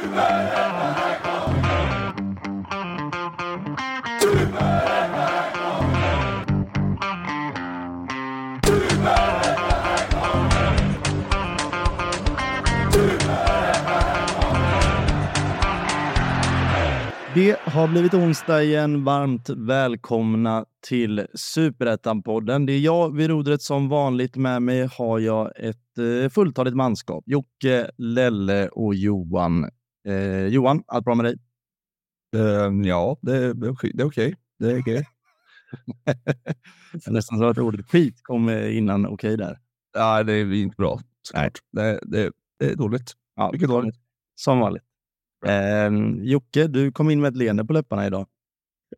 Det har blivit onsdag igen. Varmt välkomna till Superettan-podden. Det är jag vid rodret som vanligt. Med mig har jag ett eh, fulltaligt manskap. Jocke, Lelle och Johan. Eh, Johan, allt bra med dig? Uh, ja, det, är okej. Okay. Det är okej. Okay. nästan så att ordet skit kom innan okej okay där. Nej, det är inte bra. Nej. Det, det, det är dåligt. Ja, Mycket dåligt. Som vanligt. Eh, Jocke, du kom in med ett leende på läpparna idag.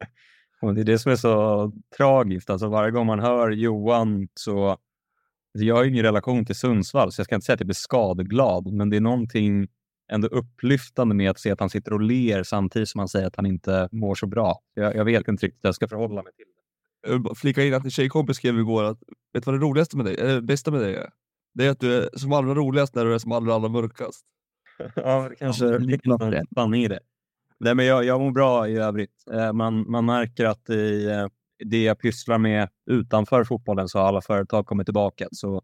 Och det är det som är så tragiskt. Alltså varje gång man hör Johan så... Alltså jag har ingen relation till Sundsvall, så jag ska inte säga att jag blir skadeglad, men det är någonting ändå upplyftande med att se att han sitter och ler samtidigt som han säger att han inte mår så bra. Jag, jag vet inte riktigt hur jag ska förhålla mig till det. Jag vill flika in att en tjejkompis skrev igår att vet du vad det roligaste med dig, eller bästa med dig är? Det är att du är som allra roligast när du är som allra, allra mörkast. ja, det kanske ligger något sanning i det. Nej, men jag, jag mår bra i övrigt. Eh, man, man märker att i eh, det jag pysslar med utanför fotbollen så har alla företag kommit tillbaka. Så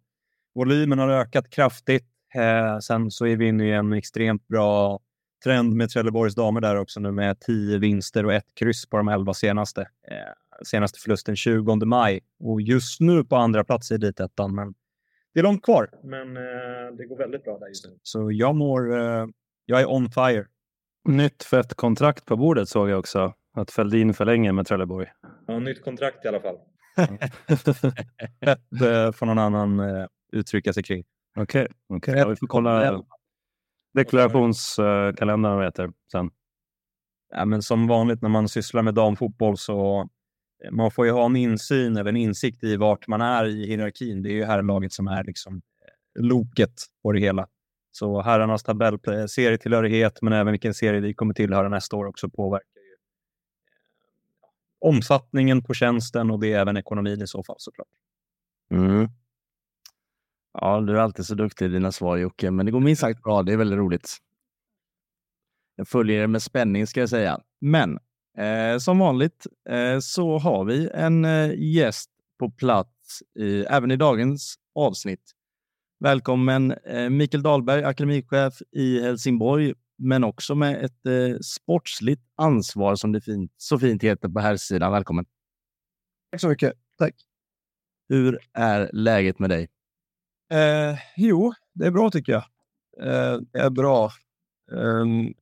volymen har ökat kraftigt. Eh, sen så är vi inne i en extremt bra trend med Trelleborgs damer där också nu med tio vinster och ett kryss på de elva senaste. senaste förlusten 20 maj och just nu på andra plats i elitettan. Men det är långt kvar, men eh, det går väldigt bra där just nu. Så jag mår... Eh, jag är on fire. Nytt fett kontrakt på bordet såg jag också. Att Feldin förlänger med Trelleborg. Ja, nytt kontrakt i alla fall. det får någon annan eh, uttrycka sig kring. Okej, okay, okay. ja, vi får kolla deklarationskalendern vad heter sen. Ja, men som vanligt när man sysslar med damfotboll så man får ju ha en insyn eller en insikt i vart man är i hierarkin. Det är ju herrlaget som är liksom eh, loket på det hela. Så herrarnas tabell, eh, serietillhörighet, men även vilken serie vi kommer tillhöra nästa år också påverkar ju eh, omfattningen på tjänsten och det är även ekonomin i så fall såklart. Mm. Ja, du är alltid så duktig i dina svar Jocke, men det går minst sagt bra. Det är väldigt roligt. Jag följer det med spänning ska jag säga. Men Eh, som vanligt eh, så har vi en eh, gäst på plats i, även i dagens avsnitt. Välkommen eh, Mikael Dahlberg, akademichef i Helsingborg, men också med ett eh, sportsligt ansvar som det fint, så fint heter på här sidan. Välkommen! Tack så mycket. Tack! Hur är läget med dig? Eh, jo, det är bra tycker jag. Eh, det är bra. Um,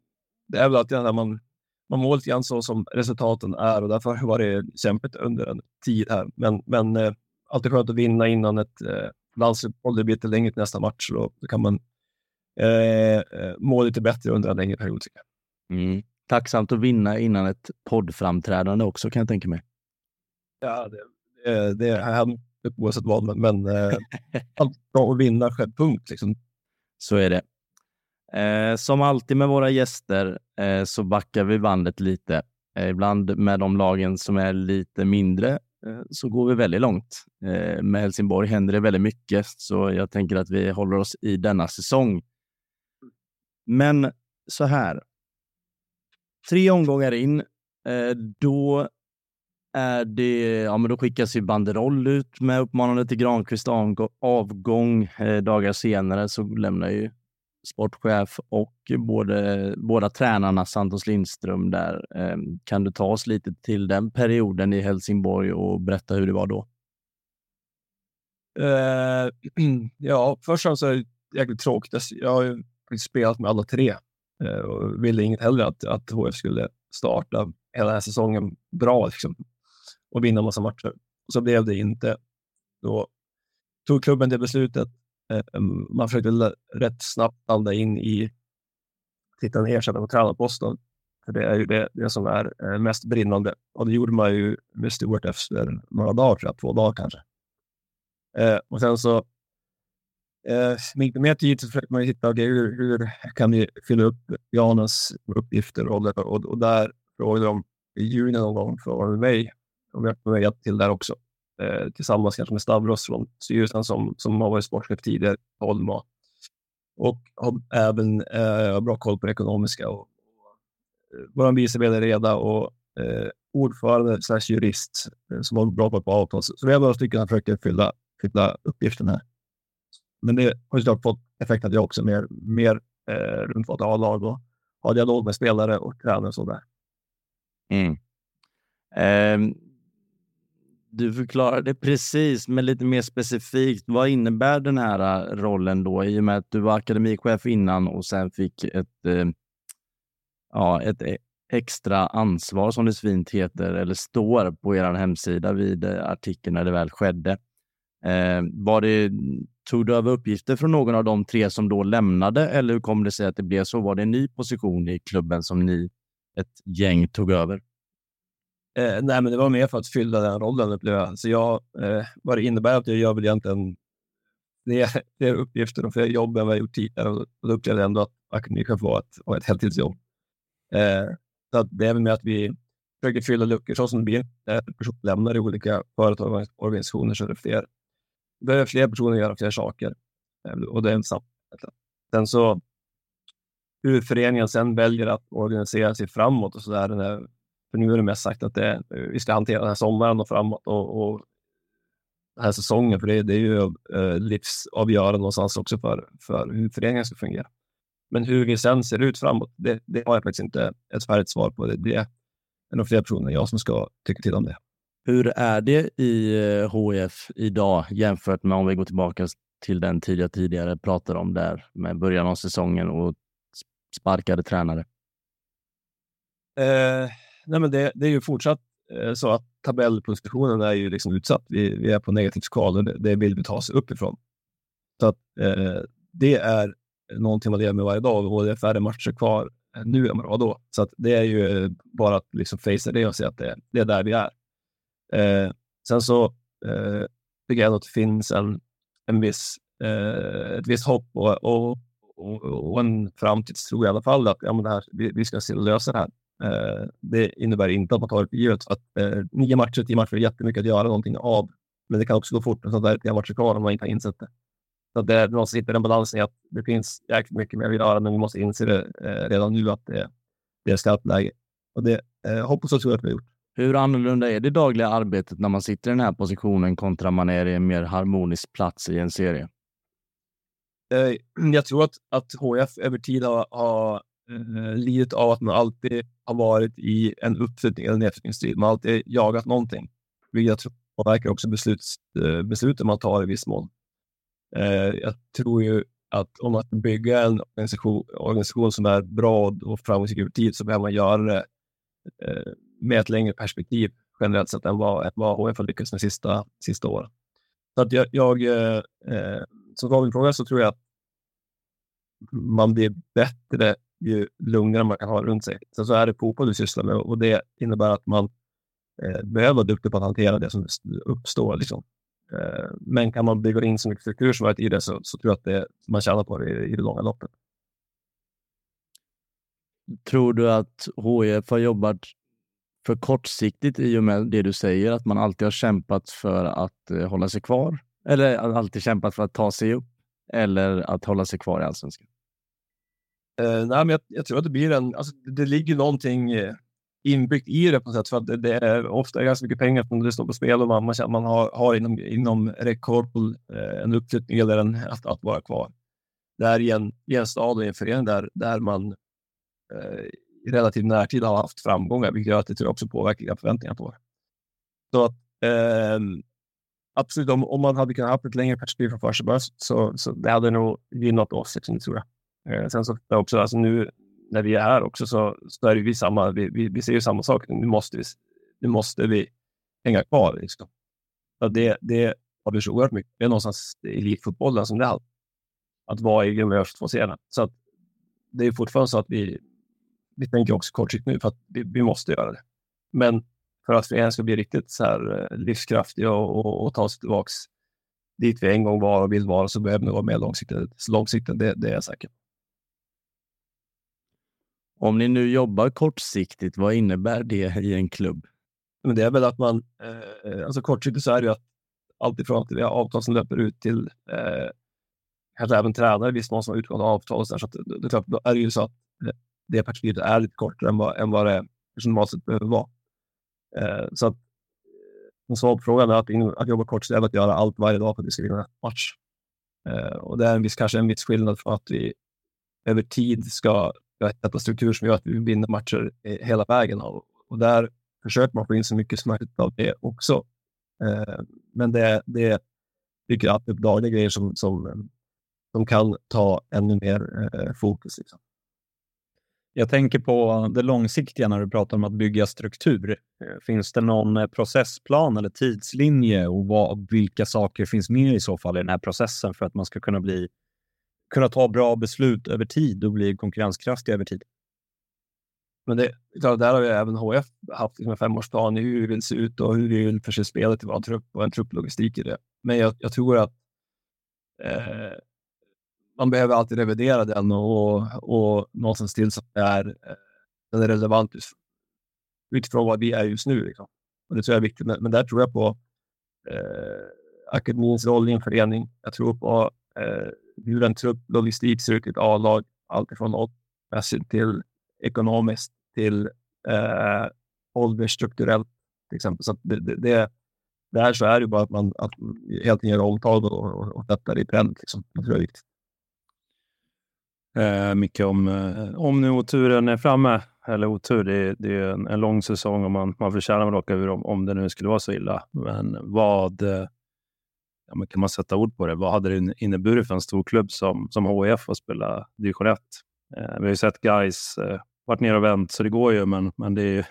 det är väl alltid när man man mår lite grann så som resultaten är och därför har det varit kämpigt under en tid här. Men, men eh, alltid skönt att vinna innan ett eh, landslagsuppehåll. Det blir lite längre till nästa match och då kan man eh, eh, må lite bättre under en längre period. Tycker jag. Mm. Tacksamt att vinna innan ett poddframträdande också kan jag tänka mig. Ja, det, det, det oavsett vad, men, men eh, allt bra att vinna själv, punkt. Liksom. Så är det. Eh, som alltid med våra gäster eh, så backar vi bandet lite. Eh, ibland med de lagen som är lite mindre eh, så går vi väldigt långt. Eh, med Helsingborg händer det väldigt mycket, så jag tänker att vi håller oss i denna säsong. Men så här. Tre omgångar in, eh, då är det, ja, men då skickas ju banderoll ut med uppmanande till Granqvist avgång. Eh, dagar senare så lämnar ju sportchef och både, båda tränarna Santos Lindström där. Eh, kan du ta oss lite till den perioden i Helsingborg och berätta hur det var då? Uh, ja, först och främst är det jäkligt tråkigt. Jag har ju spelat med alla tre uh, och ville inget hellre att, att HF skulle starta hela den här säsongen bra liksom, och vinna massa matcher. Och så blev det inte. Då tog klubben det beslutet Eh, mm, man försökte rätt snabbt landa in i hitta en ersättare på tränarposten. För det är ju det, det som är eh, mest brinnande. Och det gjorde man ju med Stuart efter några dagar, tror jag, två dagar kanske. Eh, och sen så eh, med mer tid så försökte man ju hitta, okay, hur, hur kan vi fylla upp Janens uppgifter? Och, och, och där frågade de i juni någon gång för mig om vi har hjälpt till där också eh, tillsammans kanske med Stavros från styrelsen som, som har varit sportchef tidigare, Holma och har även eh, bra koll på det ekonomiska. Och, och, vår vice vd Reda och eh, ordförande slash jurist eh, som har bra koll på avtal. Så vi har några stycken som försöker fylla, fylla uppgiften här. Men det har såklart fått effekt att jag också mer, mer eh, runt vårt A-lag och har dialog med spelare och tränare och sådär. Mm. Eh, du förklarade precis, men lite mer specifikt. Vad innebär den här äh, rollen då? I och med att du var akademichef innan och sen fick ett, eh, ja, ett e-, extra ansvar som det fint heter, eller står på er hemsida vid äh, artikeln när det väl skedde. Eh, var det, tog du över uppgifter från någon av de tre som då lämnade eller hur kom det sig att det blev så? Var det en ny position i klubben som ni, ett gäng, tog över? Eh, nej, men det var mer för att fylla den rollen upplevde jag. Så jag, eh, vad det innebär att jag gör väl egentligen fler, fler uppgifter och fler jobb än vad jag gjort tidigare. Och då upplevde jag ändå att akademichef var ett, var ett heltidsjobb. Eh, så att det är väl med att vi försöker fylla luckor så som det blir. När personer lämnar i olika företag och organisationer så är det fler. Det behöver fler personer göra fler saker. Eh, och det är en Sen så hur föreningen sen väljer att organisera sig framåt och så där, för nu är det mest sagt att det, vi ska hantera den här sommaren och framåt och, och den här säsongen, för det, det är ju eh, livsavgörande någonstans också för, för hur föreningen ska fungera. Men hur vi sen ser ut framåt, det, det har jag faktiskt inte ett färdigt svar på. Det, det är nog fler personer än jag som ska tycka till om det. Hur är det i HF eh, idag jämfört med om vi går tillbaka till den tid jag tidigare pratade om där med början av säsongen och sparkade tränare? Eh, nej men det, det är ju fortsatt eh, så att tabellpositionen är ju liksom utsatt. Vi, vi är på negativt skal och det, det vill vi ta oss uppifrån. Så att eh, det är någonting man lever med varje dag och det är färre matcher kvar nu än vad det var då. Så att det är ju bara att liksom facea det och säga att det, det är där vi är. Eh, sen så eh, tycker jag att det finns en, en viss, eh, ett visst hopp och, och, och, och en framtidstro i alla fall att ja, men det här, vi, vi ska se lösa det här. Eh, det innebär inte att man tar det för givet. Att, eh, nio matcher, tio matcher är jättemycket att göra någonting av. Men det kan också gå fort så det är tio matcher kvar om man inte har insett det. Så det är någonstans hittar den balansen i att det finns jäkligt mycket mer att göra, men vi måste inse det eh, redan nu att det, det är skarpt läge. Och det eh, hoppas och tror att vi har gjort. Hur annorlunda är det dagliga arbetet när man sitter i den här positionen kontra man är i en mer harmonisk plats i en serie? Eh, jag tror att, att HF över tid har, har eh, lidit av att man alltid har varit i en uppflyttning eller nedflyttningsstrid. Man har alltid jagat någonting, vilket jag tror påverkar också besluts, eh, besluten man tar i viss mån. Eh, jag tror ju att om man bygga en organisation, organisation som är bra och framgångsrik över tid så behöver man göra det eh, med ett längre perspektiv generellt sett än vad, vad HF har lyckats med sista, sista åren. Så att jag, jag eh, eh som svar på fråga så tror jag att man blir bättre ju lugnare man kan ha runt sig. Sen så är det fotboll du sysslar med och det innebär att man eh, behöver vara duktig på att hantera det som uppstår. Liksom. Eh, men kan man bygga in så mycket struktur som möjligt i det så, så tror jag att det, man tjänar på det i, i det långa loppet. Tror du att HIF har jobbat för kortsiktigt i och med det du säger, att man alltid har kämpat för att eh, hålla sig kvar? Eller alltid kämpat för att ta sig upp? Eller att hålla sig kvar i allsvenskan? Uh, nej, men jag, jag, tror att det blir en... Alltså, det ligger någonting eh, inbyggt i det på något sätt. För att det, det är ofta ganska mycket pengar som det står på spel och man, man, man har, har inom, inom räckhåll uh, eh, en uppflyttning eller en, att, att vara kvar. Det är i en, i en stad och i en förening där, där man i relativ närtid har haft framgångar, vilket gör att det tror jag också påverkar förväntningarna på det. Så att, ehm, absolut, om, om man hade kunnat ha ett längre perspektiv från första början så, så det hade nog gynnat oss, liksom, tror jag. Eh, sen så också, alltså nu när vi är här också så, så är vi samma, vi, vi, vi ser ju samma sak. Nu måste vi, nu måste vi hänga kvar. Liksom. Så det, det har vi så oerhört mycket. Det är någonstans elitfotbollen som det är. Att vara i de två serierna. Så att det är fortfarande så att vi, vi tänker också kortsiktigt nu för att vi, vi måste göra det. Men för att föreningen ska bli riktigt så här eh, livskraftig och, och, och ta sig tillbaks dit vi en gång var och vill vara så behöver vi vara mer långsiktigt. långsiktigt det, det är jag säker. Om ni nu jobbar kortsiktigt, vad innebär det i en klubb? Men det är väl att man, eh, alltså kortsiktigt så är det ju att alltifrån att vi har avtal som löper ut till eh, kanske även tränare, visst någon som har utgående avtal och så, där, så att, det, det, då är det ju så att det perspektivet är lite kortare än vad, än vad det normalt sett behöver vara. Eh, så att eh, en svar på frågan är att, att jobba kort är att göra allt varje dag för att vi ska vinna en match. Eh, och det är en viss, kanske en viss skillnad från att vi över tid ska sätta struktur som gör att vi vinner matcher eh, hela vägen. Och, och där försöker man få in så mycket som möjligt av det också. Eh, men det, det dyker alltid är dagliga grejer som, som, eh, som kan ta ännu mer eh, fokus. Liksom. Jag tänker på det långsiktiga när du pratar om att bygga struktur. Eh, finns det någon eh, processplan eller tidslinje och vad, vilka saker finns med i så fall i den här processen för att man ska kunna bli kunna ta bra beslut över tid och bli konkurrenskraftig över tid? Men det, där har vi även HF haft liksom en femårsplan i hur vi vill se ut och hur vi vill förse spelet i vår trupp och en trupplogistik i det. Men jag, jag tror att eh, man behöver alltid revidera den och, och någonstans till så är, eh, den är relevant utifrån vad vi är just nu. Liksom. Och det tror jag är viktigt. Men, men där tror jag på eh, akademins roll i en förening. Jag tror på eh, hur en trupp logistik ser ut i ett A-lag. Alltifrån åldersmässigt till ekonomiskt till eh, åldersstrukturellt till exempel. Så det, det, det, där så är det bara att man att helt enkelt gör omtag och, och, och detta i pränt. Liksom. Det tror jag är viktigt. Eh, mycket om, eh, om nu oturen är framme. Eller otur, det, det är en, en, lång säsong och man, man förtjänar väl åka ur om, om det nu skulle vara så illa. Men vad eh, ja, men kan man sätta ord på det? Vad hade det inneburit för en stor klubb som, som HIF att spela division 1? Eh, vi har ju sett guys eh, varit ner och vänt, så det går ju, men, men det, är ju,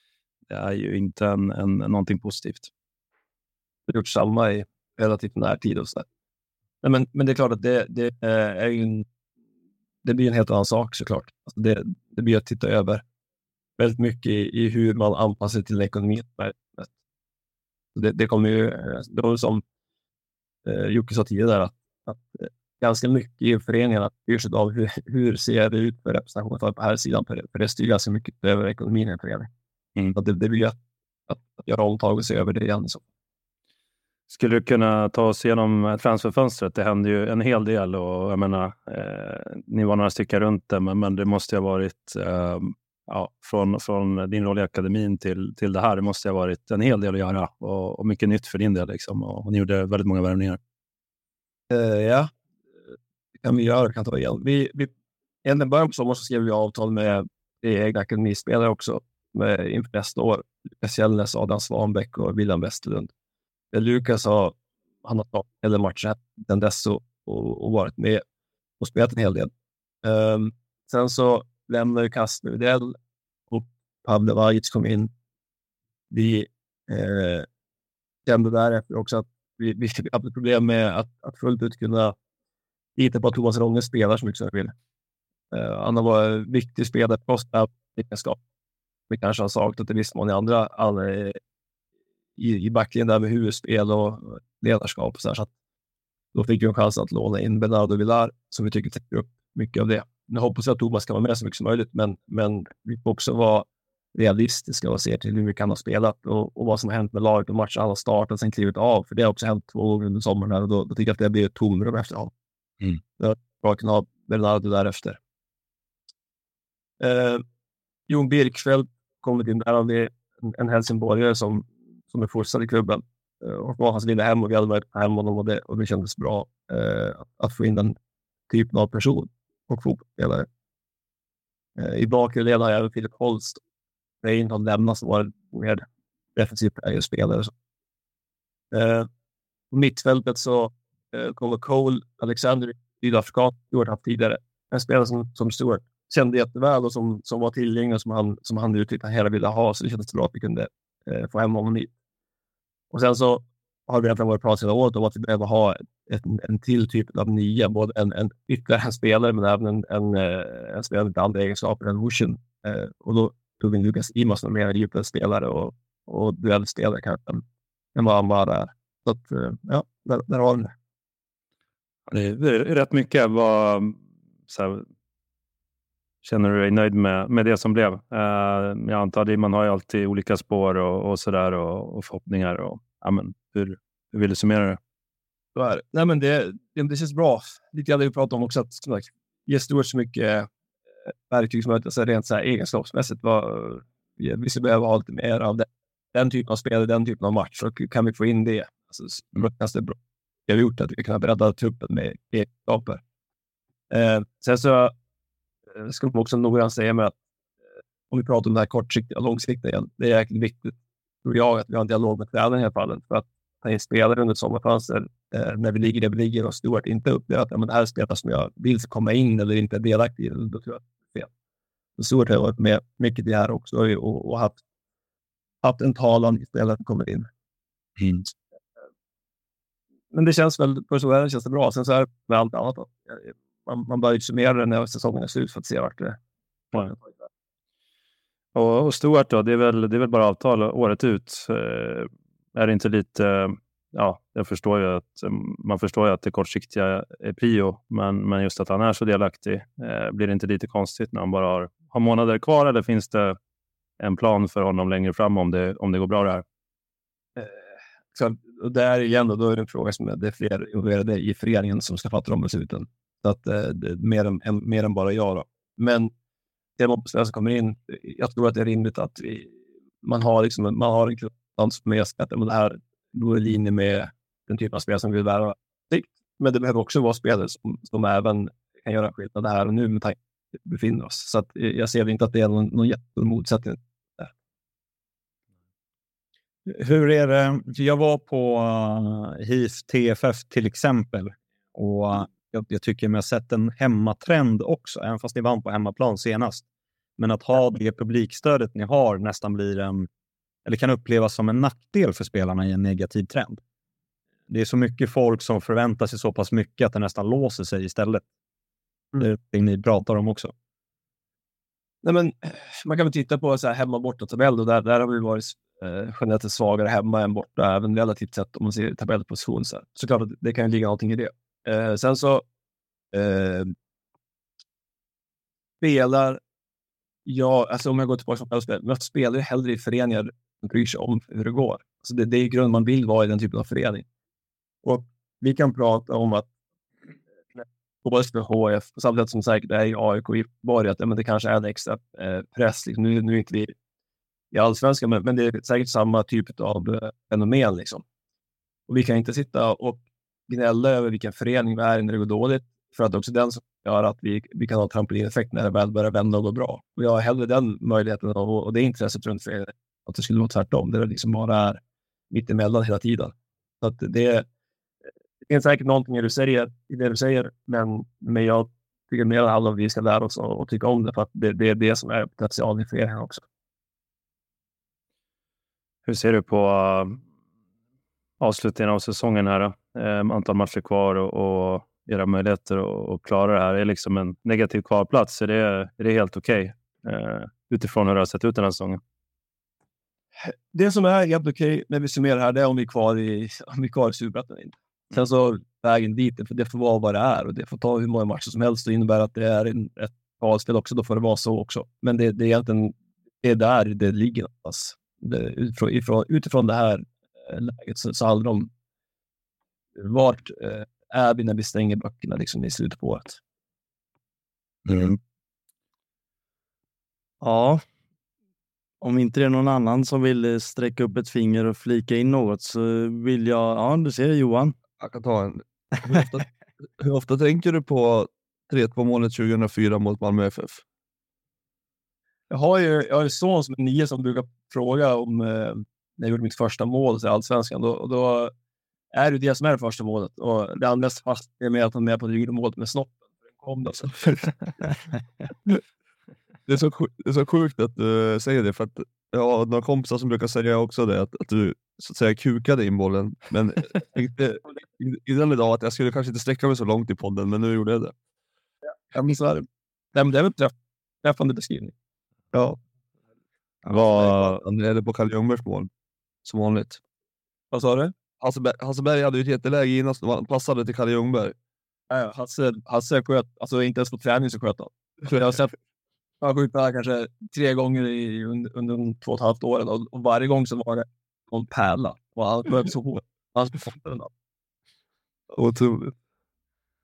det är ju inte en, en, någonting positivt. Vi har gjort samma i relativt närtid och så Nej, men, men det är klart att det, det eh, är ju en det blir en helt annan sak såklart. Alltså det, det blir att titta över väldigt mycket i, i hur man anpassar sig till ekonomin. Det, det kommer ju, det var som eh, Jocke sa tidigare, att, att eh, ganska mycket i föreningarna styrs av hur, hur ser det ut för representation på här sidan, för, för det styr ganska mycket över ekonomin i en förening. Mm. Så det, det blir att, att, att göra omtag och se över det igen. Så. Skulle du kunna ta oss igenom transferfönstret? Det hände ju en hel del och jag menar, eh, ni var några stycken runt det, men, men det måste ha varit eh, ja, från, från din roll i akademin till, till det här. Det måste ha varit en hel del att göra och, och mycket nytt för din del. Liksom, och, och ni gjorde väldigt många värvningar. Uh, ja, det kan vi göra. Kan ta igen. Vi, vi, egentligen början på sommaren så skrev vi avtal med egna akademispelare också med, inför nästa år. Lukas Hjellnes, Adam Svanbäck och William Westerlund. Lukas har, han har tagit hela matchen sedan dess och, och, och, varit med och spelat en hel del. Um, sen så lämnade Kasper Widell och Pavle Vajic kom in. Vi eh, kände därefter också att vi, vi hade problem med att, att fullt ut kunna lita på att Thomas Ronge spelar så mycket som vi vill. Uh, han har varit en viktig spelare för oss egenskap. Vi kanske har saknat i viss mån i andra, andra i, i backlinjen där med huvudspel och ledarskap. Och så, här, så då fick vi en chans att låna in Bernardo Villar som vi tycker täcker upp mycket av det. Nu hoppas jag att Thomas kan vara med så mycket som möjligt, men, men vi får också vara realistiska och se till hur vi kan ha spelat och, och vad som har hänt med laget och matchen han har startat sen klivit av. För det har också hänt två gånger under sommaren här och då, då tycker jag att det blir ett tomrum efter honom. Mm. Det bra att kunna ha Bernardo därefter. Eh, Jon Birkfeldt kommit in. Där har vi en, en helsingborgare som som är fostrad i klubben. Eh, och var hans lilla hem och vi hade varit hem honom och det, och det kändes bra eh, att få in den typen av person och fotbollsspelare. Eh, I bakre led har jag även Filip Holst. Reinhold lämnat som var mer defensivt spelare. Eh, på mittfältet så eh, kommer Cole Alexander, sydafrikan, Stuart haft tidigare. En spelare som, som Stuart kände jätteväl och som, som var tillgänglig och som han, som han uttryckte att han hela ville ha. Så det kändes bra att vi kunde eh, få hem honom hit. Och sen så har vi redan varit pratat hela året om att vi behöver ha ett, en till typ av nya, både en, en ytterligare en spelare men även en, en, eh, en spelare med andra egenskaper än Wushin. Eh, och då tog vi Lukas Imas som mer djupare spelare och, och duellspelare kanske än, vad han var är. Så att, eh, ja, där, där har vi det. Det är rätt mycket. Vad, så här, känner du dig nöjd med, med det som blev? Uh, jag antar att man har ju alltid olika spår och, och sådär och, och förhoppningar. Och, ja, men hur, hur vill du summera det? Så är det. Nej, men det, det, det känns bra. Lite grann det vi pratade om också, att ge Stewart så mycket eh, verktyg som möjligt, alltså rent så här egenskapsmässigt. Vad, vi skulle behöva ha lite mer av det. den typen av spel, den typen av match. Så kan vi få in det. Alltså, det bra. Vi har gjort att vi kan bredda truppen med egenskaper. Eh, sen så eh, ska man också noggrant säga med att eh, om vi pratar om det här kortsiktiga och långsiktiga igen. Det är jäkligt viktigt, tror jag, att vi har en dialog med tränaren i det här fallet. För att ta in spelare under sommarfönster eh, när vi ligger där vi ligger och Stuart inte upplever att ja, men det här är spelare som jag vill ska komma in eller inte är delaktig i. Då tror jag att det är fel. Så Stuart har varit med mycket i det här också och, och haft, haft en talan i spelare som kommer in. Mm. Men det känns väl, för så är det, känns det bra. Sen så är det med allt annat. Då. Man, man bör ju summera det när säsongen är slut för att se vart det är. Och, och Stuart då, det är, väl, det är väl bara avtal året ut. Eh, är det inte lite, ja, jag förstår ju att man förstår ju att det kortsiktiga är prio, men, men just att han är så delaktig, eh, blir det inte lite konstigt när han bara har, har månader kvar eller finns det en plan för honom längre fram om det, om det går bra det här? Eh, så, och där igen, då, då är det en fråga som är, det är fler involverade i föreningen som ska fatta de besluten. Så att, eh, mer, än, en, mer än bara jag. Då. Men det är som kommer in. Jag tror att det är rimligt att vi, man har, liksom, man har en klubb som är att det här går i linje med den typen av spel som vi vill värva. Men det behöver också vara spelare som, som även kan göra skillnad här och nu med tanke på vi befinner oss. Så att eh, jag ser inte att det är någon, någon jättestor motsättning. Hur är det? Jag var på eh, HIF TFF till exempel och jag, jag tycker mig ha sett en hemmatrend också, även fast ni vann på hemmaplan senast. Men att ha det publikstödet ni har nästan blir en, eller kan upplevas som en nackdel för spelarna i en negativ trend. Det är så mycket folk som förväntar sig så pass mycket att det nästan låser sig istället. Mm. Det är det ni pratar om också. Nej, men, man kan väl titta på så här hemma borta tabell. Där, där har vi varit eh, generellt svagare hemma än borta, även relativt sett om man ser tabellposition. Så, så klart att det kan ligga någonting i det. Eh, sen så eh, spelar jag, alltså om jag går tillbaka till självspel, jag spelar ju hellre i föreningar som bryr sig om hur det går. Alltså det, det är i grunden man vill vara i den typen av förening. Och vi kan prata om att både för HF, på samma sätt som säkert är i AIK och Göteborg, att ja, men det kanske är en extra eh, press. Liksom. Nu, nu är inte vi i allsvenskan, men, men det är säkert samma typ av eh, fenomen. Liksom. Och vi kan inte sitta och gnälla över vilken förening vi är i när det går dåligt. För att också den som gör att vi, vi kan ha trampolineffekt när det väl börjar vända och gå bra. Och jag har hellre den möjligheten och, och det intresset runt föreningen. Att det skulle vara tvärtom. Det är liksom bara är mittemellan hela tiden. Så att det, det finns säkert någonting i det du säger, i det du säger men, men jag tycker mer att alla vi ska lära oss och tycka om det för att det, det är det som är potentialen i föreningen också. Hur ser du på eh, avslutningen av säsongen här? Då? Eh, antal matcher kvar och, och era möjligheter att, klara det här. Är liksom en negativ kvalplats, är det, är det helt okej okay, eh, utifrån hur det har sett ut den här säsongen? Det som är helt okej okay när vi summerar här, det är om vi är kvar i, om vi är kvar i Superettan. Sen så vägen dit, det får, det får vara vad det är och det får ta hur många matcher som helst. Det innebär att det är en, ett kvalspel också, då får det vara så också. Men det, det är egentligen det är där det ligger någonstans. Det, utifrån, utifrån det här eh, läget så, så handlar det om vart eh, är vi när vi stänger böckerna liksom, i slutet på året? Mm. Ja, om inte det är någon annan som vill eh, sträcka upp ett finger och flika in något så vill jag, ja du ser Johan. Jag kan ta en. Hur ofta, hur ofta tänker du på 3-2 målet 2004 mot Malmö FF? Jag har ju jag har en son som är nio som brukar fråga om eh, när jag gjorde mitt första mål i Allsvenskan. Då, då är det det som är det första målet. Och det andra fast är med att han är med på det målet med snoppen. Kom då, det, är så, det är så sjukt att du säger det, för att jag har några kompisar som brukar säga också det, att, att du så att säga kukade in bollen. Men inte, innan idag att jag skulle kanske inte sträcka mig så långt i podden, men nu gjorde jag det. Ja, men så är det. Det är väl träff, träffande beskrivning. Ja. Var... Han är på Kalle Ljungbergs mål, som vanligt. Vad sa du? Hasseberg, Hasseberg hade ju ett jätteläge innan som passade till Kalle Ljungberg. Ja, Hasse, Hasse sköt, alltså inte ens på träning så sköt han. Jag har sett han skjutit kanske tre gånger i, under, under de två och ett halvt åren och, och varje gång så var det någon pärla och han sköt så hårt. Han Otroligt.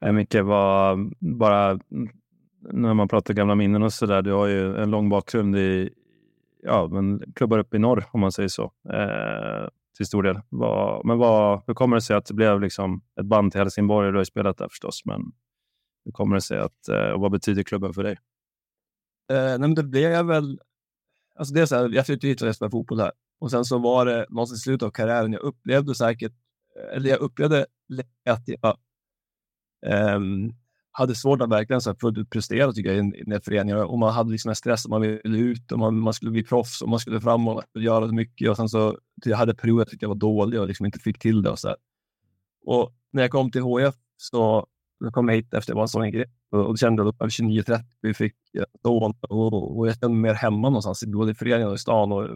Nej, Micke, var bara när man pratar gamla minnen och så där. Du har ju en lång bakgrund i ja, men klubbar uppe i norr, om man säger så, eh, till stor del. Vad, men vad, hur kommer det sig att det blev liksom ett band till Helsingborg? Du har ju spelat där förstås, men hur kommer det sig att, eh, och vad betyder klubben för dig? Eh, nej, men det blev väl... Alltså det är så här, jag flyttade hit och spelade fotboll här. Och sen så var det någonstans i slutet av karriären, jag upplevde säkert, eh, eller jag upplevde att jag eh, hade svårt att verkligen så fullt ut prestera tycker jag, i, den här föreningen Och man hade liksom en stress att man ville ut och man, man skulle bli proffs och man skulle fram och göra mycket. Och sen så jag hade perioder jag tyckte jag var dålig och liksom inte fick till det och så här. Och när jag kom till HF så jag kom jag hit efter jag var en sån grej och, och kände att 29-30 vi fick eh, då och, och jag kände mig mer hemma någonstans, både i föreningen och i stan och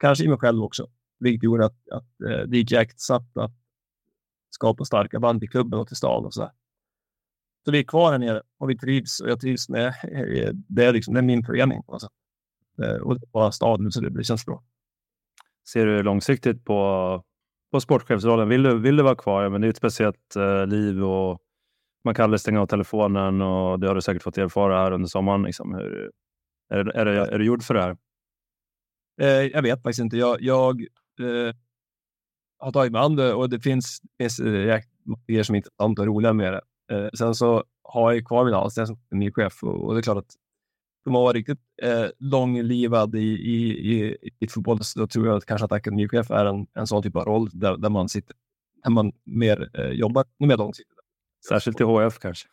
kanske i mig själv också. Vilket gjorde att, att eh, det gick jäkligt snabbt att skapa starka band i klubben och till stan och så där. Så vi är kvar här nere och vi trivs och jag trivs med det. Är liksom, det är min förening. Alltså. Eh, och det var staden så det känns bra. Ser du långsiktigt på, på sportchefsrollen? Vill du, vill du vara kvar? Ja, men det är ett speciellt uh, liv och man kan aldrig stänga av telefonen och det har du säkert fått erfara här under sommaren. Liksom. Hur, är, är, det, är du gjord för det här? Eh, jag vet faktiskt inte. Jag, jag eh, har tagit mig an det och det finns, finns eh, grejer som är intressanta och roliga med det. Eh, sen så har jag kvar min anställning som ny chef och, och, det är klart att de har varit riktigt eh, långlivad i, i, i, i fotboll. Så tror jag att kanske att akademichef är en, en sån typ av roll där, där man sitter, där man mer eh, jobbar mer långsiktigt. Särskilt i HF kanske.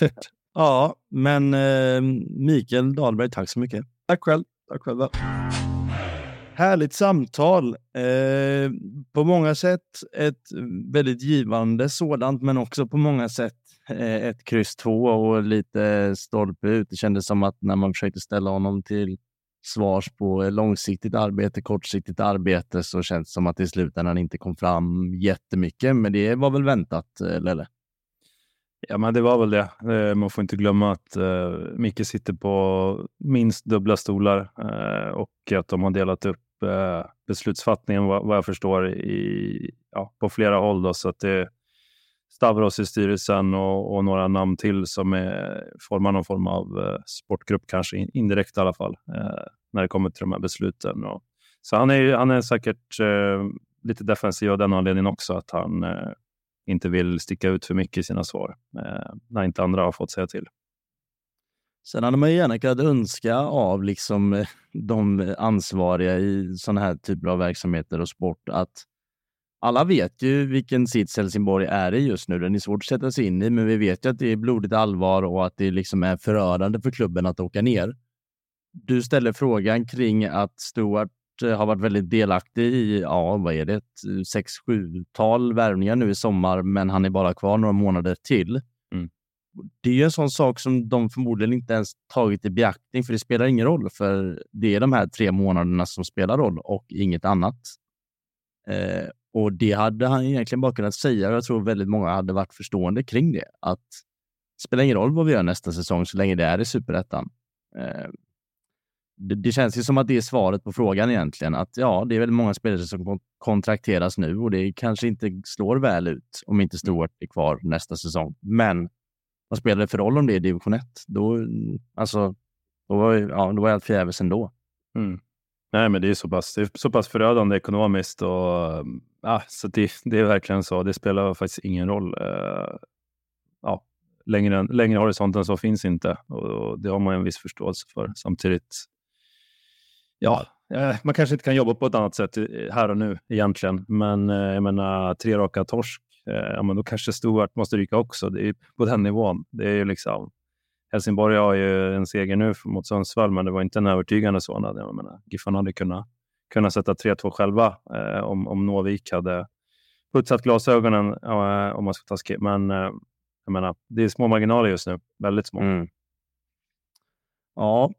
ja, men eh, Mikael Dahlberg, tack så mycket. Tack själv. Tack själva. Härligt samtal. Eh, på många sätt ett väldigt givande sådant, men också på många sätt eh, ett kryss två och lite stolpe ut. Det kändes som att när man försökte ställa honom till svars på långsiktigt arbete, kortsiktigt arbete, så känns det som att i slutändan inte kom fram jättemycket. Men det var väl väntat, eh, Lelle? Ja, men det var väl det. Eh, man får inte glömma att eh, Micke sitter på minst dubbla stolar och att de har delat upp Eh, beslutsfattningen vad, jag förstår i, ja, på flera håll. Då, så att det är Stavros i styrelsen och, och några namn till som är, formar någon form av eh, sportgrupp, kanske indirekt i alla fall, eh, när det kommer till de här besluten. Och, så han är, han är säkert lite defensiv av den anledningen också, att han inte vill sticka ut för mycket i sina svar eh, när inte andra har fått säga till. Sen hade man gärna kunnat önska av liksom eh, de ansvariga i sådana här typer av verksamheter och sport att alla vet ju vilken sits Helsingborg är i just nu. Den är svårt att sätta sig in i, men vi vet ju att det är blodigt allvar och att det liksom är förödande för klubben att åka ner. Du ställer frågan kring att Stuart eh, har varit väldigt delaktig i, ja, vad är det, eh, sex, sjutal värvningar nu i sommar, men han är bara kvar några månader till. Mm. Det är ju en sån sak som de förmodligen inte ens tagit i beaktning, för det spelar ingen roll, för det är de här tre månaderna som spelar roll och inget annat. Eh, och det hade han egentligen bara kunnat säga och jag tror väldigt många hade varit förstående kring det. Att det spelar ingen roll vad vi gör nästa säsong så länge det är i superettan. Eh, det, det, känns ju som att det är svaret på frågan egentligen. Att ja, det är väldigt många spelare som kontrakteras nu och det kanske inte slår väl ut om inte Stuart är kvar nästa säsong. Men vad spelar det för roll om det är division 1? Då, alltså, då, var, ja, då var allt förgäves ändå. Mm. Nej, men det är så pass, det är så pass förödande ekonomiskt och ja, så det, det är verkligen så. Det spelar faktiskt ingen roll. Eh, ja, längre, längre horisont än så finns inte och, och det har man en viss förståelse för. Samtidigt ja, eh, man kanske inte kan jobba på ett annat sätt här och nu egentligen. Men eh, jag menar, tre raka torsk, Eh, ja, men då kanske Stuart måste ryka också. Det är på den nivån. Det är ju liksom, Helsingborg har ju en seger nu mot Sundsvall, men det var inte en övertygande sådan. Jag menar, Giffan hade kunnat, kunnat sätta 3-2 själva eh, om, om Novik hade putsat glasögonen, eh, om man ska ta skip. Men eh, jag menar, det är små marginaler just nu, väldigt små. Mm. Ja,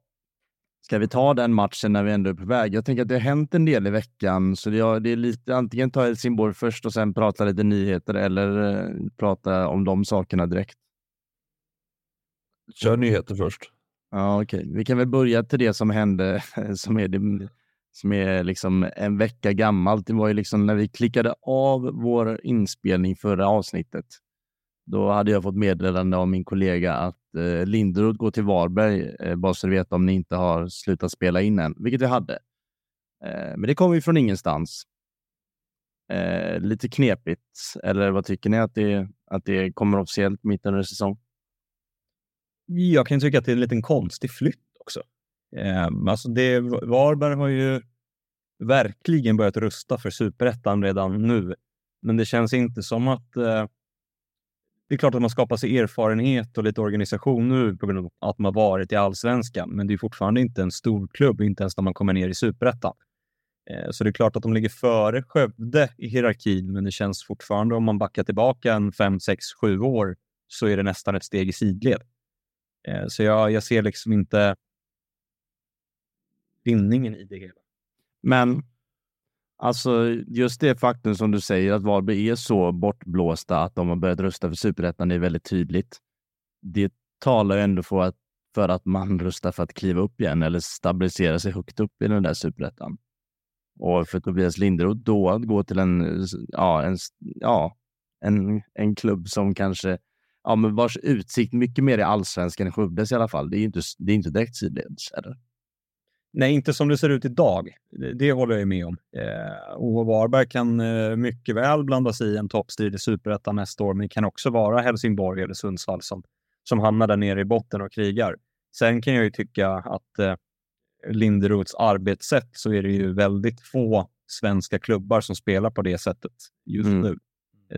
Ska vi ta den matchen när vi ändå är på väg? Jag tänker att det har hänt en del i veckan, så det är lite antingen ta Helsingborg först och sen prata lite nyheter eller eh, prata om de sakerna direkt. Kör nyheter först. Ja, okej. Okay. Vi kan väl börja till det som hände, som är det som är liksom en vecka gammalt. Det var ju liksom när vi klickade av vår inspelning förra avsnittet. Då hade jag fått meddelande av min kollega att eh, Linderoth går till Varberg, eh, bara så du vet om ni inte har slutat spela in än, vilket vi hade. Eh, men det kom ju från ingenstans. Eh, lite knepigt, eller vad tycker ni att det, att det kommer officiellt mitt under säsong? Jag kan tycka att det är en liten konstig flytt också. Eh, alltså det, Varberg har ju verkligen börjat rusta för superettan redan nu. Men det känns inte som att... Eh, det är klart att man skapar sig erfarenhet och lite organisation nu på grund av att man varit i allsvenskan. Men det är fortfarande inte en stor klubb, inte ens när man kommer ner i superettan. Eh, så det är klart att de ligger före Skövde i hierarkin, men det känns fortfarande om man backar tillbaka en 5, 6, 7 år så är det nästan ett steg i sidled. Eh, så jag, jag ser liksom inte vinningen i det hela. Men alltså just det faktum som du säger att Varberg är så bortblåsta att de har börjat rösta för superettan är väldigt tydligt. Det talar ju ändå för att, för att man röstar för att kliva upp igen eller stabilisera sig högt upp i den där superettan. Och för Tobias Linderoth då att gå till en, ja, en, ja, en, en klubb som kanske ja, men vars utsikt mycket mer är allsvenskan än Skövdes i alla fall. Det är inte, det är inte direkt sidleds, eller? Nej, inte som det ser ut idag. Det, det håller jag med om. Eh, och Varberg kan eh, mycket väl blanda sig i en toppstrid i superettan nästa år, men det kan också vara Helsingborg eller Sundsvall som, som hamnar där nere i botten och krigar. Sen kan jag ju tycka att eh, Linderoths arbetssätt så är det ju väldigt få svenska klubbar som spelar på det sättet just mm. nu.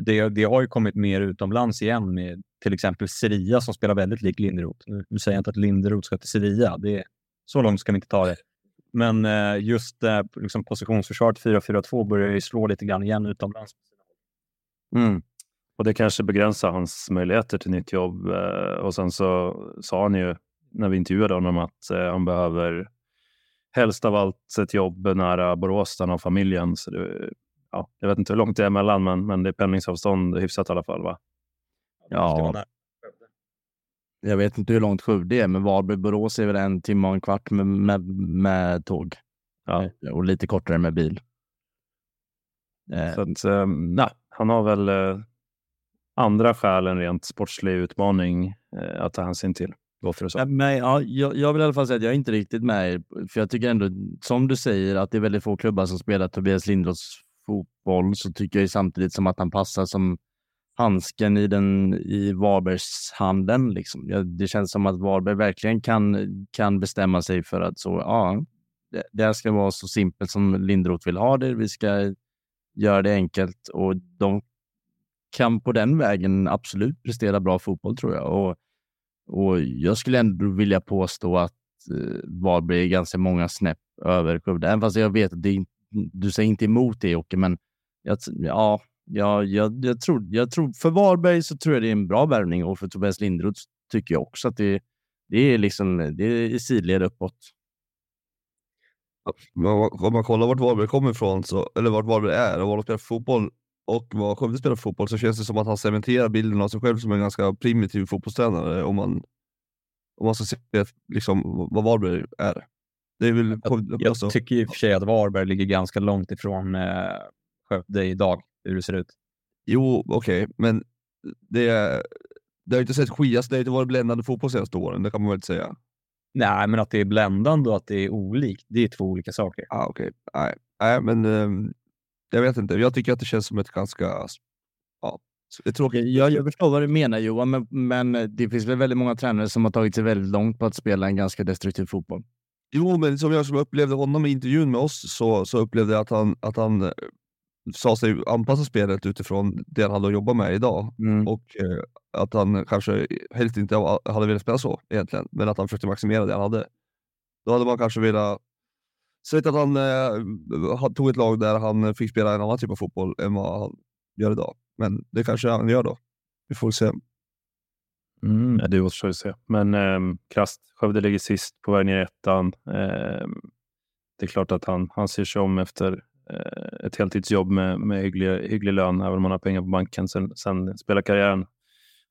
Det, det, har ju kommit mer utomlands igen med till exempel Sevilla som spelar väldigt lik Linderoth. Nu, nu säger jag inte att Linderoth ska till Sevilla. Det, så långt ska vi inte ta det. Men eh, just eh, liksom positionsförsvaret 4-4-2 börjar ju slå lite grann igen utomlands. Mm. Och det kanske begränsar hans möjligheter till nytt jobb. Eh, och sen så sa han ju när vi intervjuade honom att eh, han behöver helst av allt ett jobb nära Borås där han har familjen. Så det, ja, jag vet inte hur långt det är emellan, men, men det är pendlingsavstånd hyfsat i alla fall. Va? Ja, jag vet inte hur långt Skövde är, men Varberg-Borås är väl en timme och en kvart med, med, med tåg. Ja. Och lite kortare med bil. Så att, äh, nej, han har väl andra skäl än rent sportslig utmaning att ta hänsyn till. Men, ja, jag, jag, vill i alla fall säga att jag är inte riktigt med För jag tycker ändå, som du säger, att det är väldigt få klubbar som spelar Tobias Lindroths fotboll. Så tycker jag samtidigt som att han passar som handsken i, den, i Varbergs handen. Liksom. Ja, det känns som att Varberg verkligen kan, kan bestämma sig för att så, ja, det, det ska vara så simpelt som Lindroth vill ha det. Vi ska göra det enkelt och de kan på den vägen absolut prestera bra fotboll tror jag. Och, och jag skulle ändå vilja påstå att eh, Varberg är ganska många snäpp över Skövde. Även fast jag vet att det, du säger inte emot det Jocke, men jag, ja, Ja, jag, jag, tror, jag tror för Varberg så tror jag det är en bra värvning och för Tobias Lindroth tycker jag också att det, det är liksom det är i sidled uppåt. Om man kollar vart Varberg kommer ifrån, så, eller vart Varberg är och var de spelar fotboll och vad Skövde spelar fotboll så känns det som att han cementerar bilden av sig själv som en ganska primitiv fotbollstränare om man, om man ska se liksom, vad Varberg är. Det är väl, jag, jag tycker i och för sig att Varberg ligger ganska långt ifrån eh, Skövde idag hur det ser ut. Jo, okej, okay, men det, det har inte sett skias, det har inte varit bländande fotboll senaste åren, det kan man väl inte säga. Nej, men att det är bländande och att det är olikt, det är två olika saker. Ah, okej, okay. nej. nej, men um, jag vet inte. Jag tycker att det känns som ett ganska ja, det tråkigt. Jag, jag förstår vad du menar Johan, men, men det finns väl väldigt många tränare som har tagit sig väldigt långt på att spela en ganska destruktiv fotboll. Jo, men som jag som upplevde honom i intervjun med oss så, så upplevde jag att han, att han sa sig anpassa spelet utifrån det han hade att jobba med idag. Mm. Och eh, att han kanske helst inte hade velat spela så egentligen, men att han försökte maximera det han hade. Då hade man kanske velat sett att han eh, tog ett lag där han fick spela en annan typ av fotboll än vad han gör idag. Men det kanske han gör då. Vi får se. Mm, det återstår att se. Men eh, krasst, Skövde ligger sist på väg ner i ettan. Eh, det är klart att han, han ser sig om efter Eh, ett heltidsjobb med, med hygglig, hygglig lön, även om man har pengar på banken. Sen, sen spelar karriären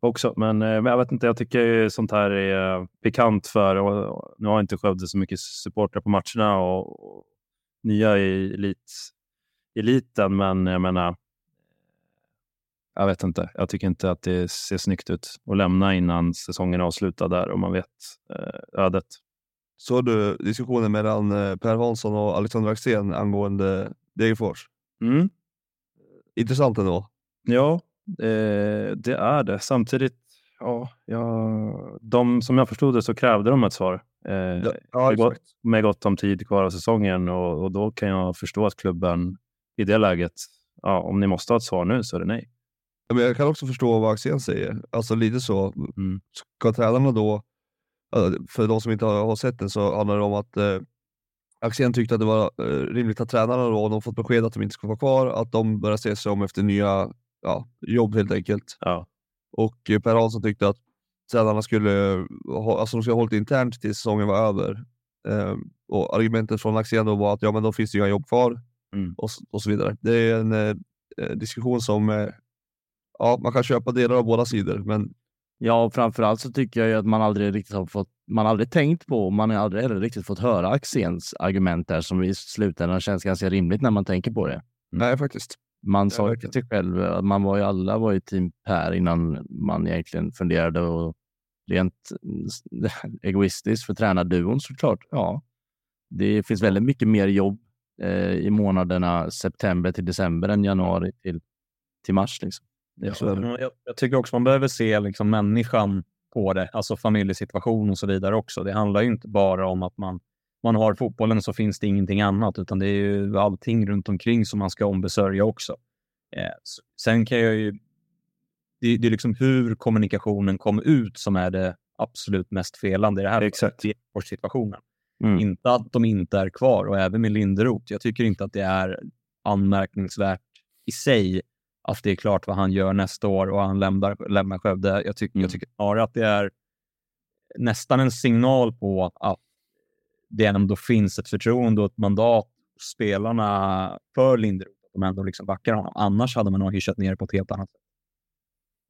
också. Men, eh, men jag vet inte, jag tycker sånt här är eh, pikant för, och, och, nu har inte Skövde så mycket supportrar på matcherna och, och nya i elit, eliten, men jag menar, jag vet inte. Jag tycker inte att det ser snyggt ut att lämna innan säsongen är avslutad där och man vet eh, ödet. Såg du diskussionen mellan Per Hansson och Alexander Axén angående Degerfors? Mm. Intressant ändå. Ja, eh, det är det. Samtidigt, ja, ja, de, som jag förstod det så krävde de ett svar. Eh, Ja, ja, med, gott, med gott om tid kvar av säsongen och, och då kan jag förstå att klubben i det läget, ja, om ni måste ha ett svar nu så är det nej. Ja, Men jag kan också förstå vad Axén säger. Alltså lite så. Mm. Ska tränarna då, ja, för de som inte har, har sett den så handlar det om att eh, Axén tyckte att det var eh, rimligt att tränarna då, de fått besked att de inte ska vara kvar, att de börjar se sig om efter nya ja, jobb helt enkelt. Ja. Och eh, Per Hansson tyckte att tränarna skulle ha, alltså de skulle ha hållit internt tills säsongen var över. Eh, och argumentet från Axén då var att ja, men då finns det inga jobb kvar Mm. och, och så vidare. Det är en eh, eh, diskussion som eh, ja, man kan köpa delar av båda sidor, men Ja, och framförallt så tycker jag ju att man aldrig riktigt har fått, man aldrig tänkt på, och man har aldrig heller riktigt fått höra Axéns argument där som i slutändan känns ganska rimligt när man tänker på det. nej faktiskt. Man sa ju till sig själv att man var ju alla var ju team Per innan man egentligen funderade och rent egoistiskt för tränarduon såklart. Ja, det finns väldigt mycket mer jobb eh, i månaderna september till december än januari till, till mars. Liksom. Ja, jag, jag tycker också man behöver se liksom människan på det, alltså familjesituation och så vidare också. Det handlar ju inte bara om att man, man har fotbollen så finns det ingenting annat, utan det är ju allting runt omkring som man ska ombesörja också. Eh, sen kan jag ju... Det, det är liksom hur kommunikationen kom ut som är det absolut mest felande i det här Exakt. situationen. Mm. Inte att de inte är kvar och även med Linderoth. Jag tycker inte att det är anmärkningsvärt i sig att det är klart vad han gör nästa år och han lämnar, lämnar Skövde. Jag, tycker Mm. jag tycker snarare att det är nästan en signal på att det ändå finns ett förtroende och ett mandat hos spelarna för Linderoth. De ändå liksom backar honom. Annars hade man nog hyschat ner på ett helt annat sätt.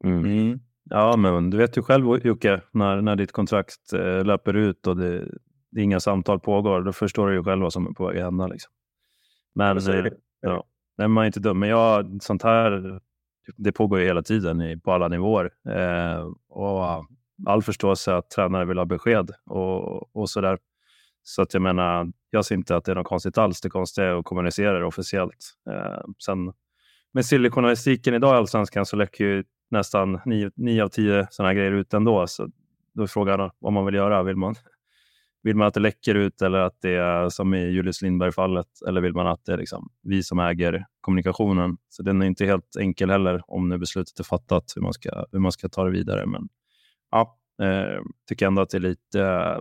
Mm. Mm. Ja, men du vet ju själv Jocke, när, när ditt kontrakt eh, löper ut och det, det inga samtal pågår, då förstår du ju själv vad som är på väg att hända. Liksom. Men, ja, nej, man är inte dum. Men jag, sånt här, det pågår ju hela tiden i, på alla nivåer. Eh, och all förståelse att tränare vill ha besked och, och sådär. Så att jag menar, jag ser inte att det är något konstigt alls. Det konstiga är att kommunicera det officiellt. Eh, sen med sillyjournalistiken idag i Allsvenskan så läcker ju nästan nio, nio av tio sådana här grejer ut ändå. Så då är frågan vad man vill göra. Vill man, vill man att det läcker ut eller att det är som i Julius Lindberg-fallet? Eller vill man att det är liksom vi som äger kommunikationen? Så den är inte helt enkel heller om nu beslutet är fattat hur man ska, hur man ska ta det vidare. Men ja, eh, tycker ändå att det är lite... Eh,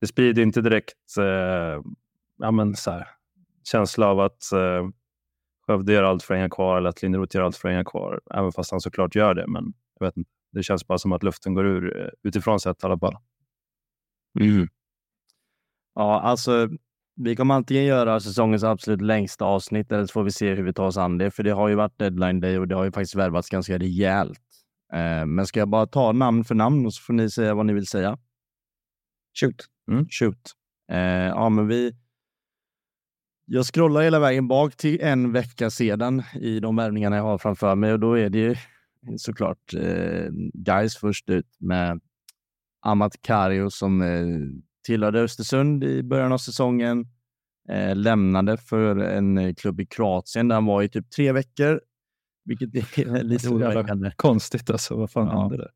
det sprider inte direkt eh, ja, men så här, känsla av att eh, Skövde gör allt för att hänga kvar eller att Linderoth gör allt för att hänga kvar. Även fast han såklart gör det. Men jag vet inte. Det känns bara som att luften går ur eh, utifrån sett i alla fall. Mm. Ja, alltså vi kommer antingen göra säsongens absolut längsta avsnitt eller så får vi se hur vi tar oss an det. För det har ju varit deadline day och det har ju faktiskt värvats ganska rejält. Eh, men ska jag bara ta namn för namn och så får ni säga vad ni vill säga? Shoot. Mm, shoot. Eh, ja, men vi... Jag scrollar hela vägen bak till en vecka sedan i de värvningarna jag har framför mig och då är det ju såklart eh, guys först ut med Amat Kario som eh, tillhörde Östersund i början av säsongen. Eh, lämnade för en eh, klubb i Kroatien där han var i typ tre veckor, vilket är lite oroväckande. Konstigt alltså. Vad fan Ja. hände där?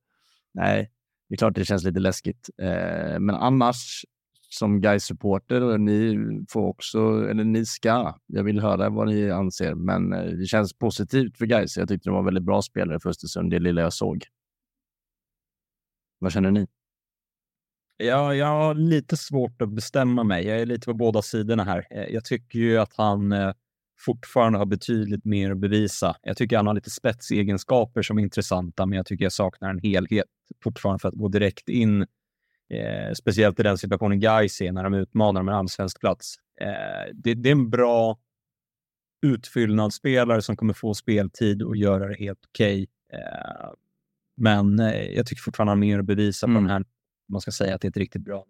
Nej, det är klart det känns lite läskigt. Eh, men annars, som guys supporter ni får också, eller ni ska, jag vill höra vad ni anser, men eh, det känns positivt för guys. Jag tyckte de var väldigt bra spelare för Östersund, det lilla jag såg. Vad känner ni? Ja, jag har lite svårt att bestämma mig. Jag är lite på båda sidorna här. Eh, Jag tycker ju att han eh, fortfarande har betydligt mer att bevisa. Jag tycker han har lite spetsegenskaper som är intressanta, men jag tycker jag saknar en helhet fortfarande för att gå direkt in, eh, speciellt i den situationen Gais är när de utmanar om en allsvensk plats. Eh, det, det är en bra utfyllnadsspelare som kommer få speltid och göra det helt okej. Eh, men eh, jag tycker fortfarande han har mer att bevisa på Mm. den här man ska säga att det är ett riktigt bra.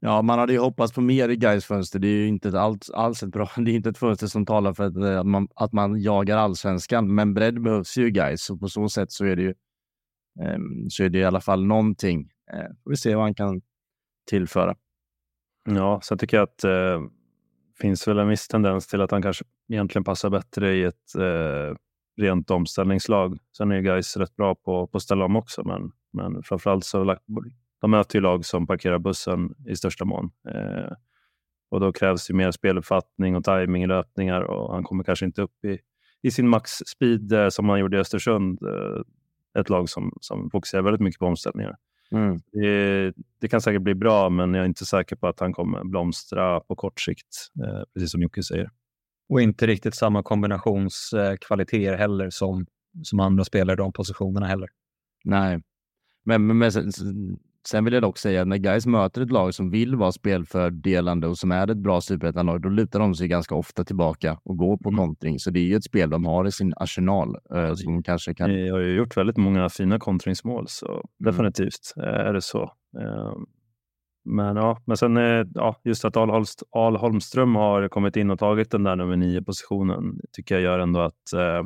Ja, man hade ju hoppats på mer i Gais fönster. Det är ju inte alls, alls ett bra. Det är inte ett fönster som talar för att, att, man, att man jagar allsvenskan, men bredd behövs ju i Gais och på så sätt så är det ju um, så är det i alla fall någonting. Uh, får vi se vad han kan tillföra. Ja, sen tycker jag att det eh, finns väl en viss tendens till att han kanske egentligen passar bättre i ett eh, rent omställningslag. Sen är ju guys rätt bra på, på att ställa om också, men, men framförallt så de möter ju lag som parkerar bussen i största mån. Eh, och då krävs ju mer speluppfattning och timing i löpningar och han kommer kanske inte upp i, i sin max-speed eh, som han gjorde i Östersund. Eh, ett lag som, som fokuserar väldigt mycket på omställningar. Mm. Det, det, kan säkert bli bra, men jag är inte säker på att han kommer blomstra på kort sikt, eh, precis som Jocke säger. Och inte riktigt samma kombinationskvaliteter heller som, som andra spelare i de positionerna heller. Nej, men, men, men Sen vill jag dock säga att när guys möter ett lag som vill vara spelfördelande och som är ett bra superettanlag, då lutar de sig ganska ofta tillbaka och går på mm. kontring. Så det är ju ett spel de har i sin arsenal. Eh, som kanske kan... Ni har ju gjort väldigt många fina kontringsmål, så mm. definitivt eh, är det så. Eh, men ja, men sen ja, just att Al Holmström har kommit in och tagit den där nummer nio positionen tycker jag gör ändå att eh,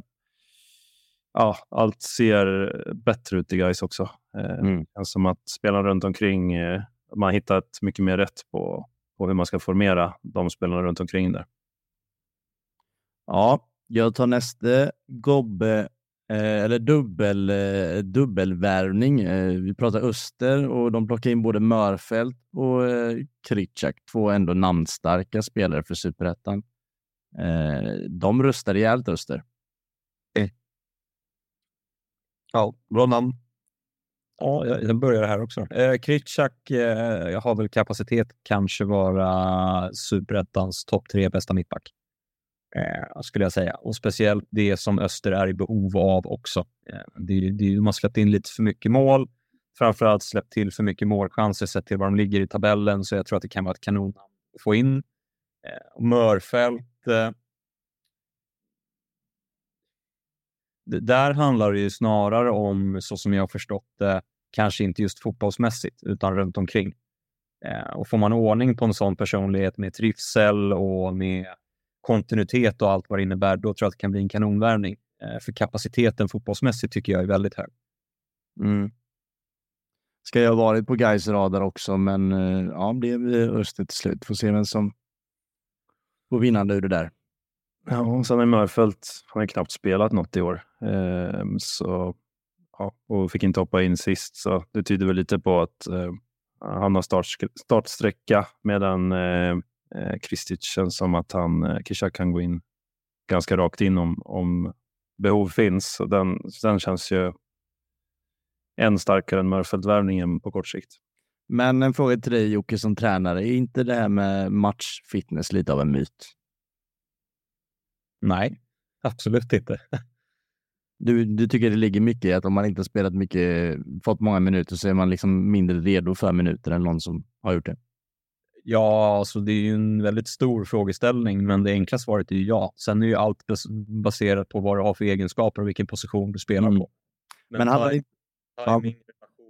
ja, allt ser bättre ut i guys också. Eh, mm. Som att spelarna runt omkring, eh, man har hittat mycket mer rätt på, på hur man ska formera de spelarna runt omkring där. Ja, jag tar nästa gobbe eh, eller dubbel, eh, dubbelvärvning. Eh, vi pratar Öster och de plockar in både Mörfält och eh, Kritschak, två ändå namnstarka spelare för superettan. Eh, de röstar rejält Öster. Ja, bra namn. Ja, jag börjar här också. Eh, Kritschak eh, har väl kapacitet kanske vara superettans topp tre bästa mittback. Eh, skulle jag säga. Och speciellt det som Öster är i behov av också. Eh, det, det, de har släppt in lite för mycket mål. Framförallt släppt till för mycket målchanser sett till var de ligger i tabellen. Så jag tror att det kan vara ett kanon att få in. Eh, Mörfält eh, där handlar det ju snarare om, så som jag har förstått det, kanske inte just fotbollsmässigt, utan runt omkring. Eh, och får man ordning på en sån personlighet med trivsel och med kontinuitet och allt vad det innebär, då tror jag att det kan bli en kanonvärvning. Eh, för kapaciteten fotbollsmässigt tycker jag är väldigt hög. Mm. Ska jag ha varit på Gais radar också, men eh, ja, blev Öster till slut. Får se vem som får vinnande ur det där. Ja, och sen är Mörfält, han har knappt spelat något i år. Eh, så, ja, och fick inte hoppa in sist, så det tyder väl lite på att eh, han har start, startsträcka medan eh, eh Kristic känns som att han, eh, Kishak kan gå in ganska rakt in om, om behov finns. Och den, den känns ju än starkare än Mörfält-värvningen på kort sikt. Men en fråga till dig Jocke som tränare, är inte det här med matchfitness lite av en myt? Nej, absolut inte. Du, du tycker det ligger mycket i att om man inte spelat mycket, fått många minuter så är man liksom mindre redo för minuter än någon som har gjort det? Ja, alltså det är ju en väldigt stor frågeställning, men det enkla svaret är ju ja. Sen är ju allt baserat på vad du har för egenskaper och vilken position du spelar mm. på. Men, men hade... timing,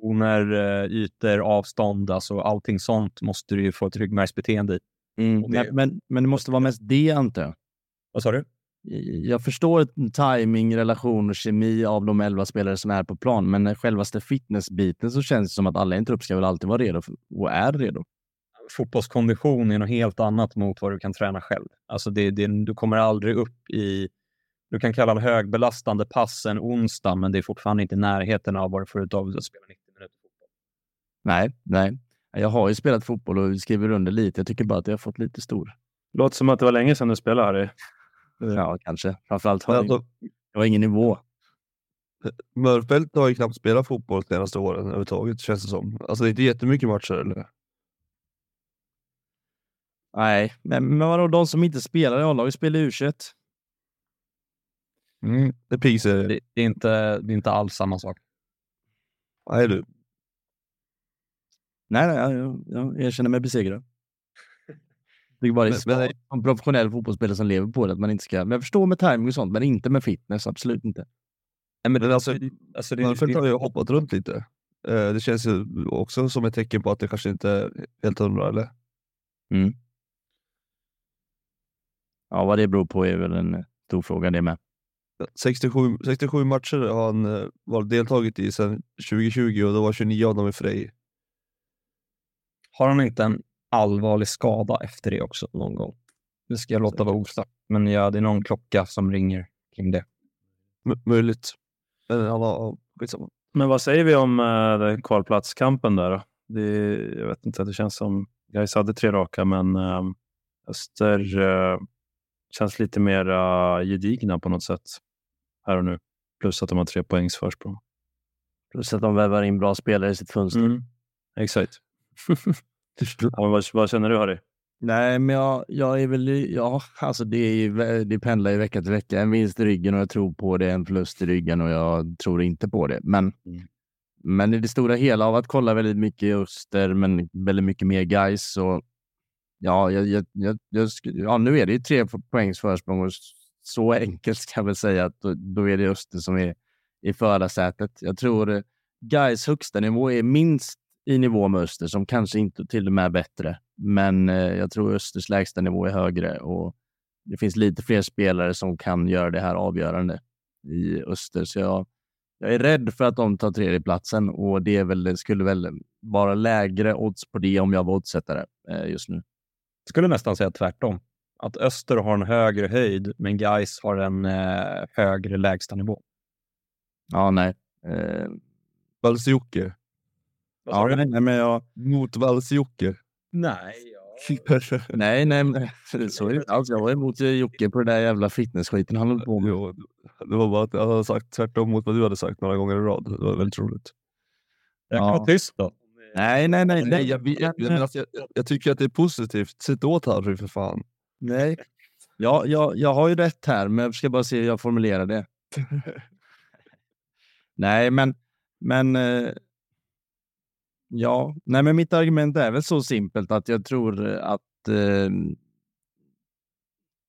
relationer, eh, ytor, avstånd, alltså allting sånt måste du ju få ett ryggmärgsbeteende i. Mm. Det... Men, men det måste vara mest det, antar jag? Vad sa du? Jag förstår timing, relation och kemi av de elva spelare som är på plan, men självaste fitnessbiten så känns det som att alla i en trupp ska väl alltid vara redo och är redo. Fotbollskondition är något helt annat mot vad du kan träna själv. Alltså det, det, du kommer aldrig upp i... Du kan kalla det högbelastande pass en onsdag, men det är fortfarande inte i närheten av vad du får ut av att spela 90 minuter fotboll. Nej, nej. Jag har ju spelat fotboll och skriver under lite. Jag tycker bara att jag har fått lite stor. Låter som att det var länge sedan du spelade, Harry. Ja, kanske. Framförallt har alltså, det var ingen nivå. Mörfält har ju knappt spelat fotboll de senaste åren överhuvudtaget, känns det som. Alltså det är inte jättemycket matcher, eller? Nej, men, men vadå, de som inte spelar i A-laget spelar u mm, det piser. Det, det, är inte, det är inte alls samma sak. Nej, du. Nej, nej jag, jag, jag känner mig besegrad. Det är bara men, men, en professionell fotbollsspelare som lever på det. Att man inte ska, men jag förstår med timing och sånt, men inte med fitness. Absolut inte. Nej, men alltså, alltså det, Varför har jag hoppat runt lite? Eh, det känns ju också som ett tecken på att det kanske inte är helt hundra, eller? Mm. Ja, vad det beror på är väl en stor fråga det med. 67, 67 matcher har han eh, varit deltagit i sedan 2020 och då var 29 av dem i Frej. Har han inte en allvarlig skada efter det också någon gång? Det ska jag låta vara osagt, men ja, det är någon klocka som ringer kring det. M- möjligt. Men skitsamma. Vad säger vi om uh, kvalplatskampen där då? Det, jag vet inte, det känns som Gais hade tre raka, men uh, Öster uh, känns lite mer uh, gedigna på något sätt här och nu. Plus att de har tre poängs försprång. Plus att de vävar in bra spelare i sitt fönster. Mm. Exakt. ja, vad, vad känner du Harry? Nej, men jag, jag är väl, ja, alltså det, är ju, det pendlar ju vecka till vecka. En vinst i ryggen och jag tror på det, en förlust i ryggen och jag tror inte på det. Men, Mm. men i det stora hela av att kolla väldigt mycket Öster, men väldigt mycket mer guys så ja, jag, jag, jag, ja, nu är det ju tre poängs försprång och så enkelt ska jag väl säga att då, då är det Öster som är i förarsätet. Jag tror eh, guys högsta nivå är minst i nivå med Öster, som kanske inte till och med är bättre. Men eh, jag tror Östers lägsta nivå är högre och det finns lite fler spelare som kan göra det här avgörande i Öster. Så jag, jag är rädd för att de tar tredjeplatsen och det är väl, skulle väl vara lägre odds på det om jag var oddsättare eh, just nu. skulle nästan säga tvärtom. Att Öster har en högre höjd, men Gais har en eh, högre lägstanivå. Ja, nej. Eh, Valsjocke. Ja, nej, nej, men jag, Mot Valsjocke. Nej, nej, nej, men så är det alls. Jag var emot eh, Jocke på det där jävla fitnessskiten han höll på med. Jo, det var bara att jag hade sagt tvärtom mot vad du hade sagt några gånger i rad. Det var väldigt roligt. Jag kan Ja. vara tyst då. Nej, nej, nej. Nej, jag, jag, jag, alltså, jag, jag tycker att det är positivt. Sätt åt Harry för fan. Nej. Ja, jag, jag har ju rätt här, men jag ska bara se hur jag formulerar det. Nej, men, men eh, ja, nej, men mitt argument är väl så simpelt att jag tror eh, att eh,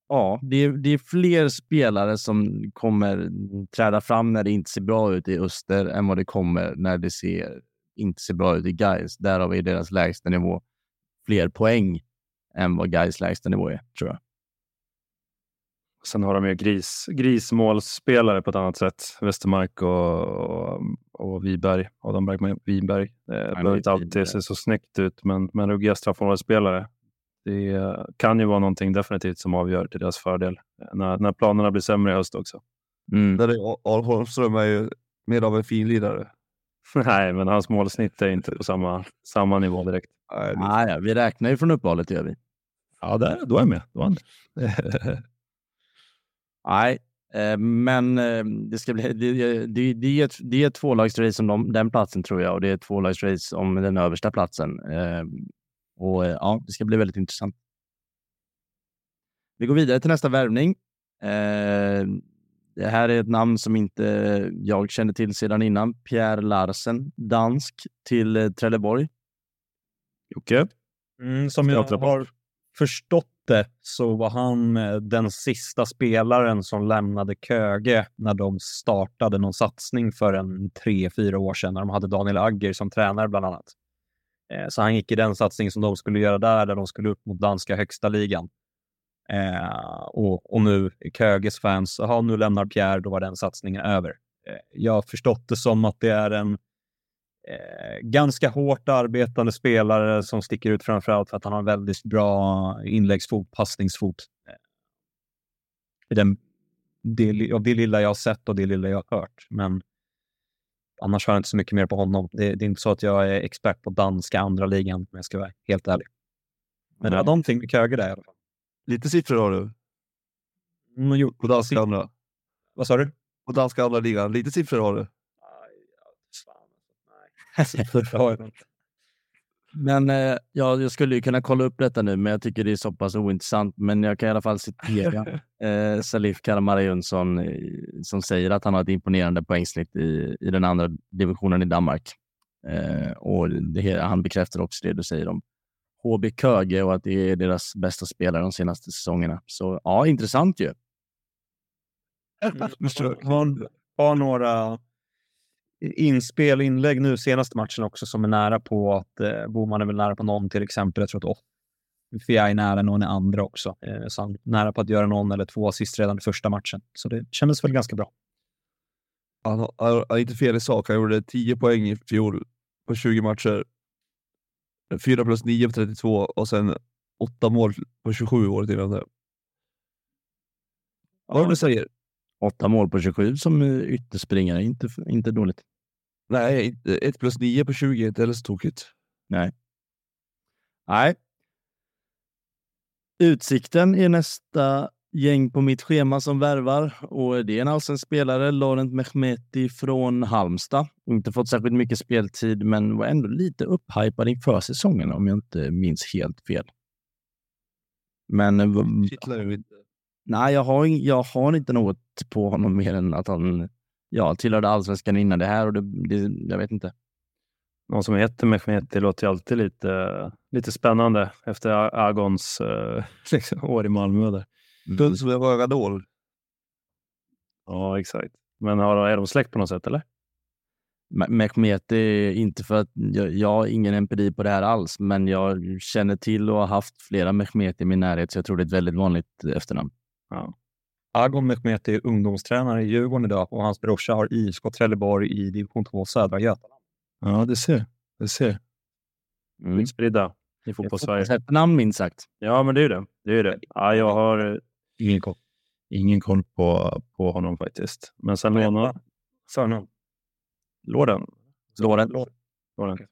ja, det är, det är fler spelare som kommer träda fram när det inte ser bra ut i Öster än vad det kommer när det ser, inte ser bra ut i Gais. Därav är deras lägsta nivå fler poäng än vad Gais lägsta nivå är, tror jag. Sen har de ju gris, grismålsspelare på ett annat sätt. Westermark och, och, och Wiberg. Adam Bergman Wiberg. Eh, Det behöver inte alltid se så snyggt ut, men, men ruggiga straffområdesspelare. Det eh, kan ju vara någonting definitivt som avgör till deras fördel. eh, När, när planerna blir sämre i höst också. Mm. Där är Holmström är ju mer av en finlirare. Nej, men hans målsnitt är inte på samma, samma nivå direkt. Nej, det- Ah, ja, vi räknar ju från uppehållet, gör vi. Ja, där, då är jag med. Då är han Nej, eh, men eh, det ska bli. Det, det, det, är ett, det är ett tvålagsrace om de, den platsen tror jag och det är ett tvålagsrace om den översta platsen. Eh, och eh, ja, det ska bli väldigt intressant. Vi går vidare till nästa värvning. Eh, det här är ett namn som inte jag kände till sedan innan. Pierre Larsen, dansk, till Trelleborg. Jocke? Mm, som jag har förstått det så var han eh, den sista spelaren som lämnade Köge när de startade någon satsning för en tre, fyra år sedan när de hade Daniel Agger som tränare bland annat. Eh, så han gick i den satsning som de skulle göra där, där de skulle upp mot danska högsta ligan. Eh, och, och nu är Köges fans, jaha, nu lämnar Pierre, då var den satsningen över. Eh, jag har förstått det som att det är en eh, ganska hårt arbetande spelare som sticker ut framförallt för att han har väldigt bra inläggsfot, passningsfot. Eh, i den, det, av det lilla jag har sett och det lilla jag har hört. Men annars har jag inte så mycket mer på honom. Det, det är inte så att jag är expert på danska andra ligan, om jag ska vara helt ärlig. Men det var någonting med Köge där i alla fall. Lite siffror har du. Mm, jo, På danska andra. vad sa du? På danska andra ligan. Lite siffror har du. Det har jag inte. Men eh, ja, jag skulle ju kunna kolla upp detta nu, men jag tycker det är så pass ointressant. Men jag kan i alla fall citera eh, Salif Karamara Jönsson eh, som säger att han har ett imponerande poängsnitt i, i den andra divisionen i Danmark. Eh, och det, han bekräftar också det du säger om HB Köge och att det är deras bästa spelare de senaste säsongerna. Så ja, intressant ju. har, har några inspel inlägg nu senaste matchen också som är nära på att eh, Boman är väl nära på någon till exempel. Jag tror att Fia är nära någon i andra också. Eh, så han är nära på att göra någon eller två assist redan i första matchen. Så det kändes väl ganska bra. Han har, han har inte fel i sak. Han gjorde 10 poäng i fjol på 20 matcher. 4 plus 9 på 32 och sen 8 mål på 27 året innan det. Vad ja. du säger? Åtta mål på 27 som ytterspringare, inte, inte dåligt. Nej, 1 plus 9 på 20 är inte heller så tokigt. Nej. Nej. Utsikten är nästa gäng på mitt schema som värvar och det är en allsvensk spelare, Laurent Mehmeti från Halmstad. Inte fått särskilt mycket speltid, men var ändå lite upphypad inför säsongen om jag inte minns helt fel. Men... Inte. Nej, jag har, jag har inte något på honom mer än att han ja, tillhörde allsvenskan innan det här och det, det, jag vet inte. Någon som heter Mehmeti låter ju alltid lite, lite spännande efter Agons uh, liksom, år i Malmö. Där. Mm. Som en röradol. Ja, exakt. Men har, är de släkt på något sätt eller? Mehmeti, inte för att jag, jag har ingen empiri på det här alls, men jag känner till och har haft flera Mehmeti i min närhet, så jag tror det är ett väldigt vanligt efternamn. Ja. Agon Mehmeti är ungdomstränare i Djurgården idag och hans brorsa har IFK Trelleborg i division 2 södra Götaland. Ja, det ser. Det ser. Mm. Utspridda i fotbollssverige. namn minst sagt. Ja, men det är det. det, är det. Ja, jag har eh, ingen koll, ingen koll på, på honom faktiskt. Men sen lånar... Förnamn? Lorden. Lorden. Lorden.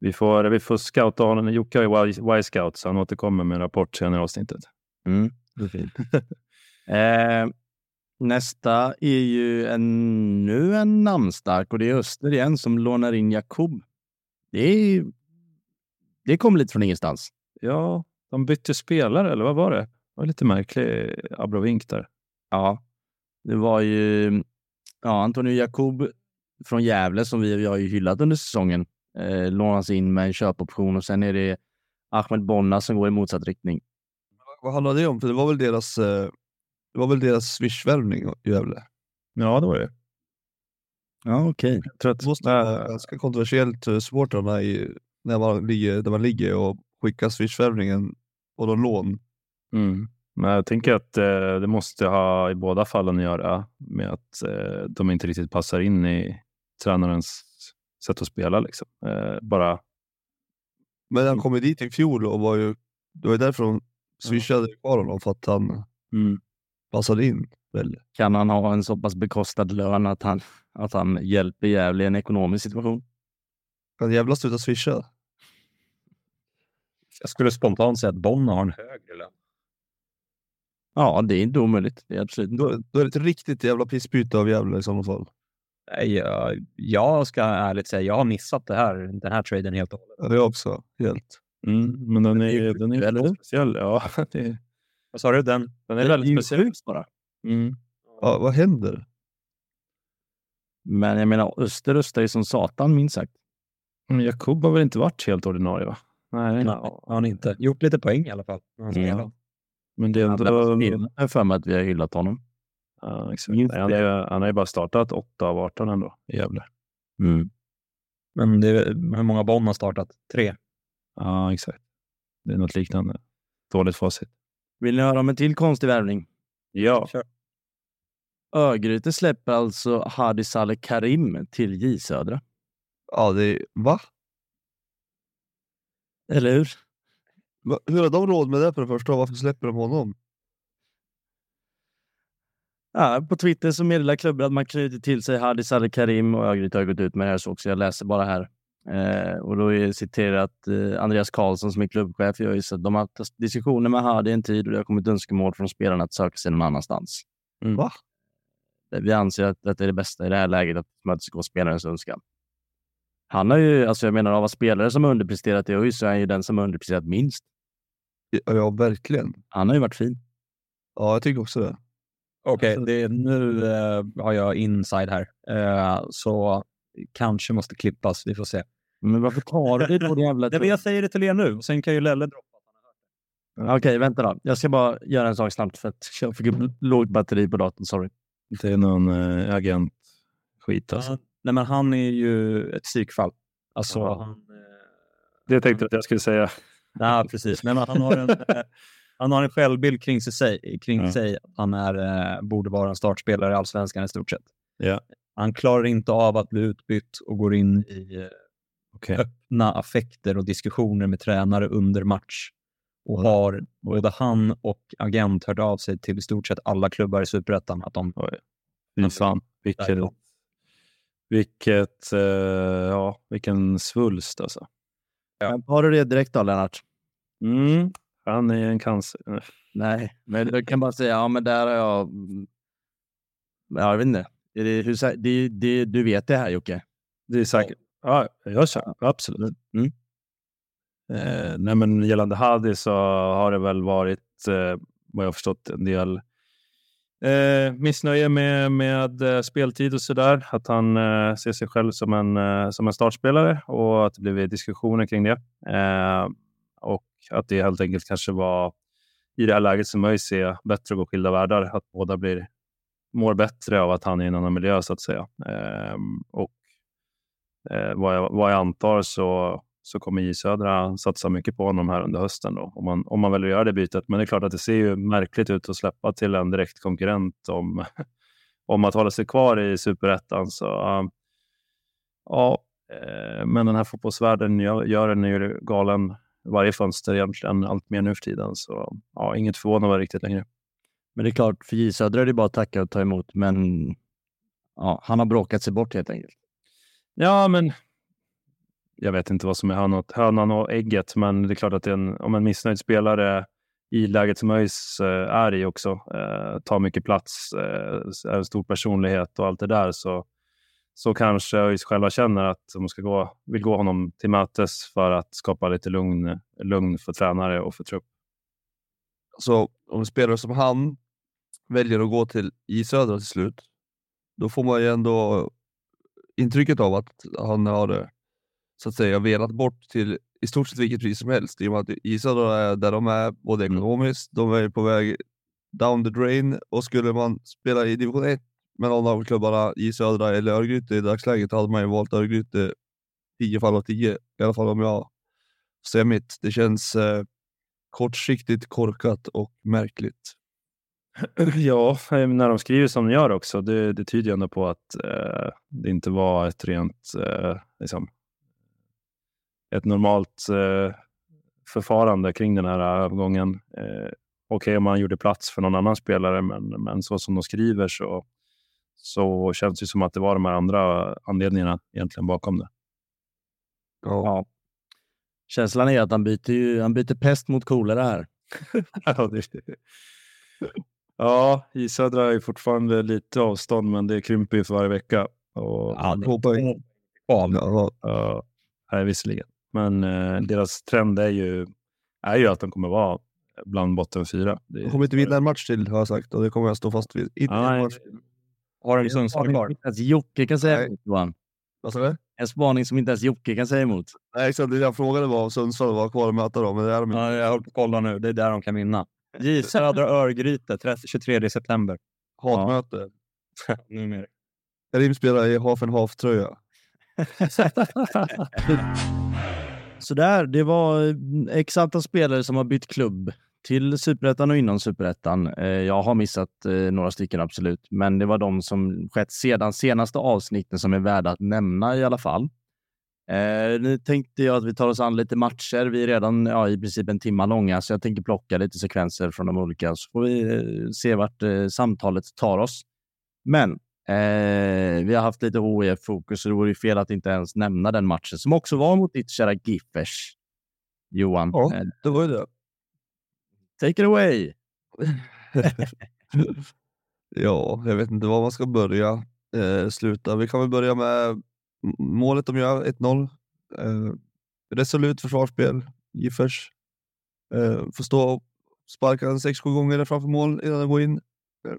Vi får, vi får scouta honom. Jocke är Y-scout, så han återkommer med en rapport senare i avsnittet. Mm. Det är fint. eh, nästa är ju ännu en namnstark och det är Öster igen som lånar in Jakob. Det, är, det kom lite från ingenstans. Ja, de bytte spelare, eller vad var det? Det var lite märklig abrovink där. Ja, det var ju ja, Antonio Jakob från Gävle som vi, vi har ju hyllat under säsongen. Eh, lånas in med en köpoption och sen är det Ahmed Bonna som går i motsatt riktning. Vad handlar det om? För det var väl deras, eh, det var väl deras swishvärvning i Gävle? Ja, det var det. Ja, okej. Okay. Det måste vara ganska kontroversiellt eh, supportrarna i, när man ligger, där man ligger och skickar swishvärvningen och då lån. Mm. Men jag tänker att eh, det måste ha i båda fallen att göra med att eh, de inte riktigt passar in i tränarens sätt att spela. Liksom. Eh, bara... Men han kom ju dit i fjol och var ju, det var därför de swishade ja. kvar honom, för att han mm. Passade in. Väl. Kan han ha en så pass bekostad lön att han, att han hjälper Gävle i en ekonomisk situation? Kan Gävle sluta swisha? Jag skulle spontant säga att Bonn har en högre lön. Ja, det är inte omöjligt. Det är absolut då, då är det ett riktigt jävla pissbyte av Gävle i sådana fall. Nej, jag, jag ska ärligt säga, jag har missat det här, den här traden helt och hållet. Ja, det är också. Helt. Mm, men den är, den är väldigt speciell. Ja, det, vad sa du? Den, den är det väldigt är speciell. bara. Mm. Ja, vad händer? Men jag menar, Öster röstar ju som satan, minst sagt. Men Jakob har väl inte varit helt ordinarie, va? Nej, Nej har han inte. Gjort lite poäng i alla fall. Mm. Men det är ändå... Jag för mig att vi har hyllat honom. Ja, exakt. Nej, han, är, han har ju bara startat 8 av 18 ändå i Gävle. Mm. Men det är, hur många Bonn har startat? Tre? Ja, exakt. Det är något liknande. Dåligt facit. Vill ni höra om en till konstig värvning? Ja. Kör. Örgryte släpper alltså Hadi Saleh Karim till J Södra. Ja, det är... Va? Eller hur? Va? Hur har de råd med det för det första? Varför släpper de honom? Ja, på Twitter så meddelar klubben att man knyter till sig Hadi Saleh Karim och Örgryte har gått ut med det här så också. Jag läser bara här. Eh, och då är citerat eh, Andreas Karlsson som är klubbchef. Jag just att de har haft diskussioner med Hadi en tid och det har kommit önskemål från spelarna att söka sig någon annanstans. Mm. Va? Eh, vi anser att, att det är det bästa i det här läget att mötesgå spelarens önskan. Han har ju, alltså jag menar av spelare som har underpresterat i ÖIS så är han ju den som har underpresterat minst. Ja, ja, verkligen. Han har ju varit fin. Ja, jag tycker också det. Okej, okay, nu uh, har jag inside här. Uh, så kanske måste klippas. Vi får se. Men varför tar du det då? Jävla Nej, jag säger det till er nu. Sen kan ju Lelle droppa det. Okej, okay, vänta då. Jag ska bara göra en sak snabbt för att jag fick lågt batteri på datorn. Sorry. Det är någon äh, agent-skit alltså. Nej, men han är ju ett psykfall. Alltså, Ja. han, eh, Det tänkte jag att jag skulle säga. Ja, precis. Nej, men han, har en, eh, han har en självbild kring sig, kring Ja. sig att han är, eh, borde vara en startspelare i Allsvenskan i stort sett. Ja. Han klarar inte av att bli utbytt och går in i Okej. öppna affekter och diskussioner med tränare under match. Och har både han och agent hört av sig till i stort sett alla klubbar i Superettan att de... Fy fan. Vilket, vilket, eh, ja, vilken svulst alltså. Har du det direkt då, Lennart? Mm. Han är en cancer. Nej, men jag kan bara säga, ja men där har jag... Ja, jag vet inte. Är det, hur, det, det, du vet det här Jocke? Det är säkert. Ja, jag känner absolut. Mm. Eh, nej, men gällande Hadi så har det väl varit, eh, vad jag har förstått, en del eh, missnöje med, med eh, speltid och sådär. Att han eh, ser sig själv som en, eh, som en startspelare och att det blivit diskussioner kring det. Eh, och att det helt enkelt kanske var i det här läget som jag ser bättre att gå skilda världar. Att båda blir, mår bättre av att han är i en annan miljö så att säga. Eh, och eh, vad, jag, vad jag antar så, så kommer J Södra satsa mycket på honom här under hösten då, om man, om man väljer att göra det bytet. Men det är klart att det ser ju märkligt ut att släppa till en direkt konkurrent om, om att hålla sig kvar i superettan. Så ehm, ja, eh, men den här fotbollsvärlden gör, gör en ju galen varje fönster egentligen allt mer nu för tiden. Så ja, inget förvånande riktigt längre. Men det är klart, för J Södra är det bara att tacka och ta emot, men ja, han har bråkat sig bort helt enkelt. Ja, men jag vet inte vad som är hönan, hönan och ägget, men det är klart att det är en, om en missnöjd spelare i läget som ÖIS eh, är i också, eh, tar mycket plats, eh, är en stor personlighet och allt det där, så, så kanske ÖIS själva känner att de ska gå, vill gå honom till mötes för att skapa lite lugn, lugn för tränare och för trupp. Så om en spelare som han väljer att gå till i Södra till slut, då får man ju ändå intrycket av att han har så att säga velat bort till i stort sett vilket pris som helst. I och med att i Södra är där de är, både Mm. ekonomiskt, de är på väg down the drain och skulle man spela i division 1 med någon av klubbarna i Södra eller Örgryte i dagsläget hade man ju valt Örgryte 10 fall av 10. I alla fall om jag säger mitt. Det känns eh, kortsiktigt korkat och märkligt. Ja, eh, när de skriver som de gör också, det, det tyder ju ändå på att eh, det inte var ett rent, eh, liksom, ett normalt eh, förfarande kring den här övergången. Eh, Okej om man gjorde plats för någon annan spelare, men, men så som de skriver så, så känns det som att det var de här andra anledningarna egentligen bakom det. Ja. Känslan är att han byter, ju, han byter pest mot kolera här. ja, det, ja, i södra är fortfarande lite avstånd, men det krymper ju för varje vecka. Och, Ja, det- Två poäng. Ja, Ja, nej, visserligen. Men eh, deras trend är ju, är ju att de kommer vara bland botten fyra. Det de kommer inte vinna en match till har jag sagt och det kommer jag stå fast vid. Inte en Nej. match. Har de Sundsvall kvar? Jocke kan säga Johan. Vad sa du? En spaning som inte ens Jocke kan säga emot. Nej, exakt. Det jag frågade var om Sundsvall var kvar och möta dem, men det är de inte. Ja, jag håller på att kolla nu. Det är där de kan vinna. J Södra Örgryte 30, 23 september. Hatmöte. Numera. Karim spelar i Hafen Haf-tröja. Så där, det var eh, x antal spelare som har bytt klubb till superettan och inom superettan. Eh, Jag har missat eh, några stycken absolut, men det var de som skett sedan senaste avsnitten som är värda att nämna i alla fall. Eh, nu tänkte jag att vi tar oss an lite matcher. Vi är redan ja, i princip en timma långa, så jag tänker plocka lite sekvenser från de olika, så får vi eh, se vart eh, samtalet tar oss. Men vi har haft lite HIF-fokus, så det vore ju fel att inte ens nämna den matchen som också var mot ditt kära Giffers. Johan, Ja, det var ju det take it away! Ja, jag vet inte var man ska börja. Eh, sluta. Vi kan väl börja med målet de gör, 1-0. Eh, resolut försvarsspel, Giffers. Eh, får stå och sparka 6-7 gånger framför mål innan den går in. Eh,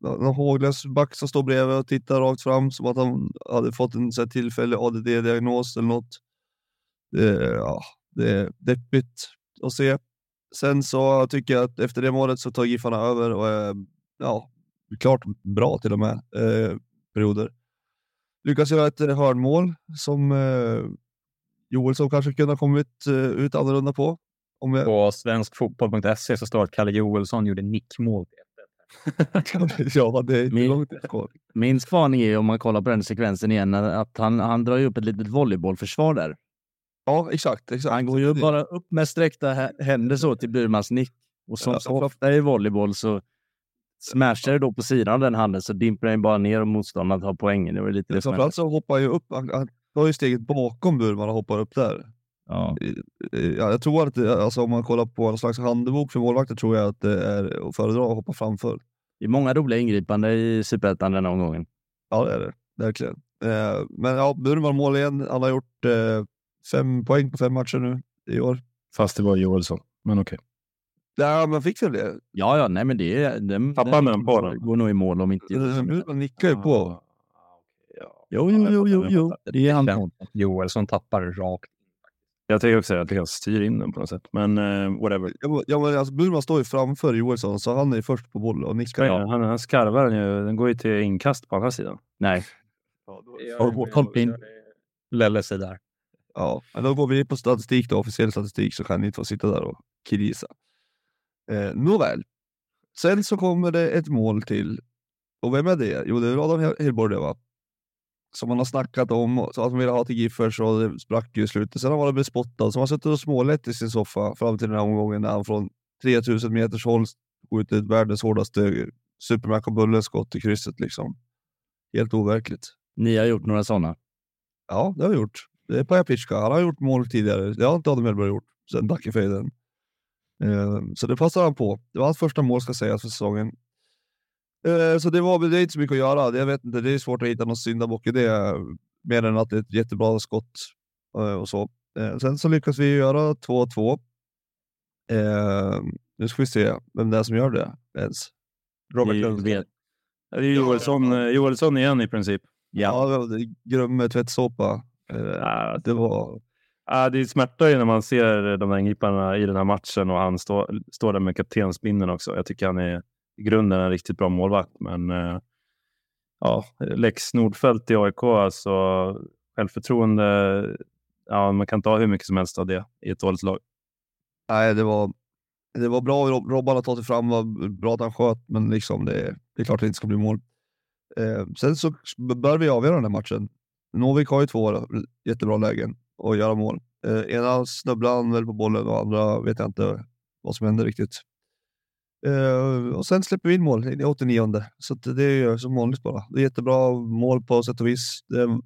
någon håglös back som står bredvid och tittar rakt fram som att han hade fått en så här, tillfällig ADD-diagnos eller något. Det, ja, det är deppigt att se. Sen så tycker jag att efter det målet så tar Giffarna över och är ja, klart bra till och med eh, perioder. lyckas göra ett eh, hörnmål som eh, Joelsson kanske kunde ha kommit eh, ut annorlunda på. Om jag... På svenskfotboll.se så står att Kalle Joelsson gjorde nickmål. ja, det är Min- långt kvar. Min spaning är om man kollar på den sekvensen igen, att han, han drar ju upp ett litet volleybollförsvar där. Ja, exakt. exakt. Han går ju bara upp med sträckta hä- händer så till Burmans nick. Och som Ja, så ofta i volleyboll så smashar det då på sidan av den handen så dimper den bara ner och motståndaren tar poängen. Det var lite det. Framförallt så hoppar ju upp. Han, han tar ju steget bakom Burman och hoppar upp där. Ja. Ja, jag tror att alltså, om man kollar på en slags handbok för målvakter tror jag att det är att föredra att hoppa framför. Det är många roliga ingripanden i Superettan den här omgången. Ja, det är det. Verkligen. Eh, men ja, Burman mål igen. Han har gjort eh, fem poäng på fem matcher nu i år. Fast det var Joelsson. Men okej. Ja, man fick väl det. Ja, ja, nej men det är... Den, Tappar man på den? går nog i mål om inte... Burman nickar ju på. Ah, Ja. Jo, jo, jo, jo, jo. Det är han. Den- Joelsson tappar rakt. Jag tänker också att jag styr in den på något sätt. Men eh, whatever. Ja, men- Ja, alltså, Burman står ju framför Joelsson, så han är först på boll och nickar. Ja. Han, han skarvar den ju. Den går ju till inkast på andra sidan. Nej. Ja, Kom in. Lelle sig där. Ja, då går vi på statistik då, officiell statistik, så kan ni inte få sitta där och killgissa. Eh, nåväl. Sen så kommer det ett mål till. Och vem är det? Jo, det är Adam Hellborg det va? Som man har snackat om, så att man ville ha till Giffers och det sprack ju i slutet. Sen har han varit bespottad, så man suttit och smålett i sin soffa fram till den här omgången när han från 3000 meters håll skjutit världens hårdaste Superman och Bullen-skott i krysset liksom. Helt overkligt. Ni har gjort några sådana. Ja, det har vi gjort. Det är Paja Pitschka. Han har gjort mål tidigare. Det har inte Adam Hellberg gjort sen Dackefejden. Eh, så det passar han på. Det var hans första mål ska sägas för säsongen. Eh, så det var det är inte så mycket att göra. Jag vet inte, det är svårt att hitta någon syndabock i det. Mer än att det är ett jättebra skott eh, och så. Eh, sen så lyckas vi göra 2-2. Eh, nu ska vi se vem det är som gör det ens. Robert är- Lundgren. Det är Joelsson, eh, Joelsson igen i princip. Ja. Ja, Grömme tvättsåpa. Ja, det var... Ja, det smärtar ju när man ser de här ingriparna i den här matchen och han står står där med kaptensbindeln också. Jag tycker han är i grunden en riktigt bra målvakt, men eh, ja, Lex Nordfeldt i AIK, alltså självförtroende. Ja, man kan ta hur mycket som helst av det i ett dåligt lag. Nej, det var, det var bra. Rob- Robban har tagit sig fram, var bra att han sköt, men liksom det, det är klart att det inte ska bli mål. Eh, sen så bör vi avgöra den här matchen. Novik har ju två jättebra lägen att göra mål. Eh, ena snubblar han väl på bollen och andra vet jag inte vad som händer riktigt. Eh, och sen släpper vi in mål i 89 så det är ju som vanligt bara. Det är jättebra mål på sätt och vis. Det,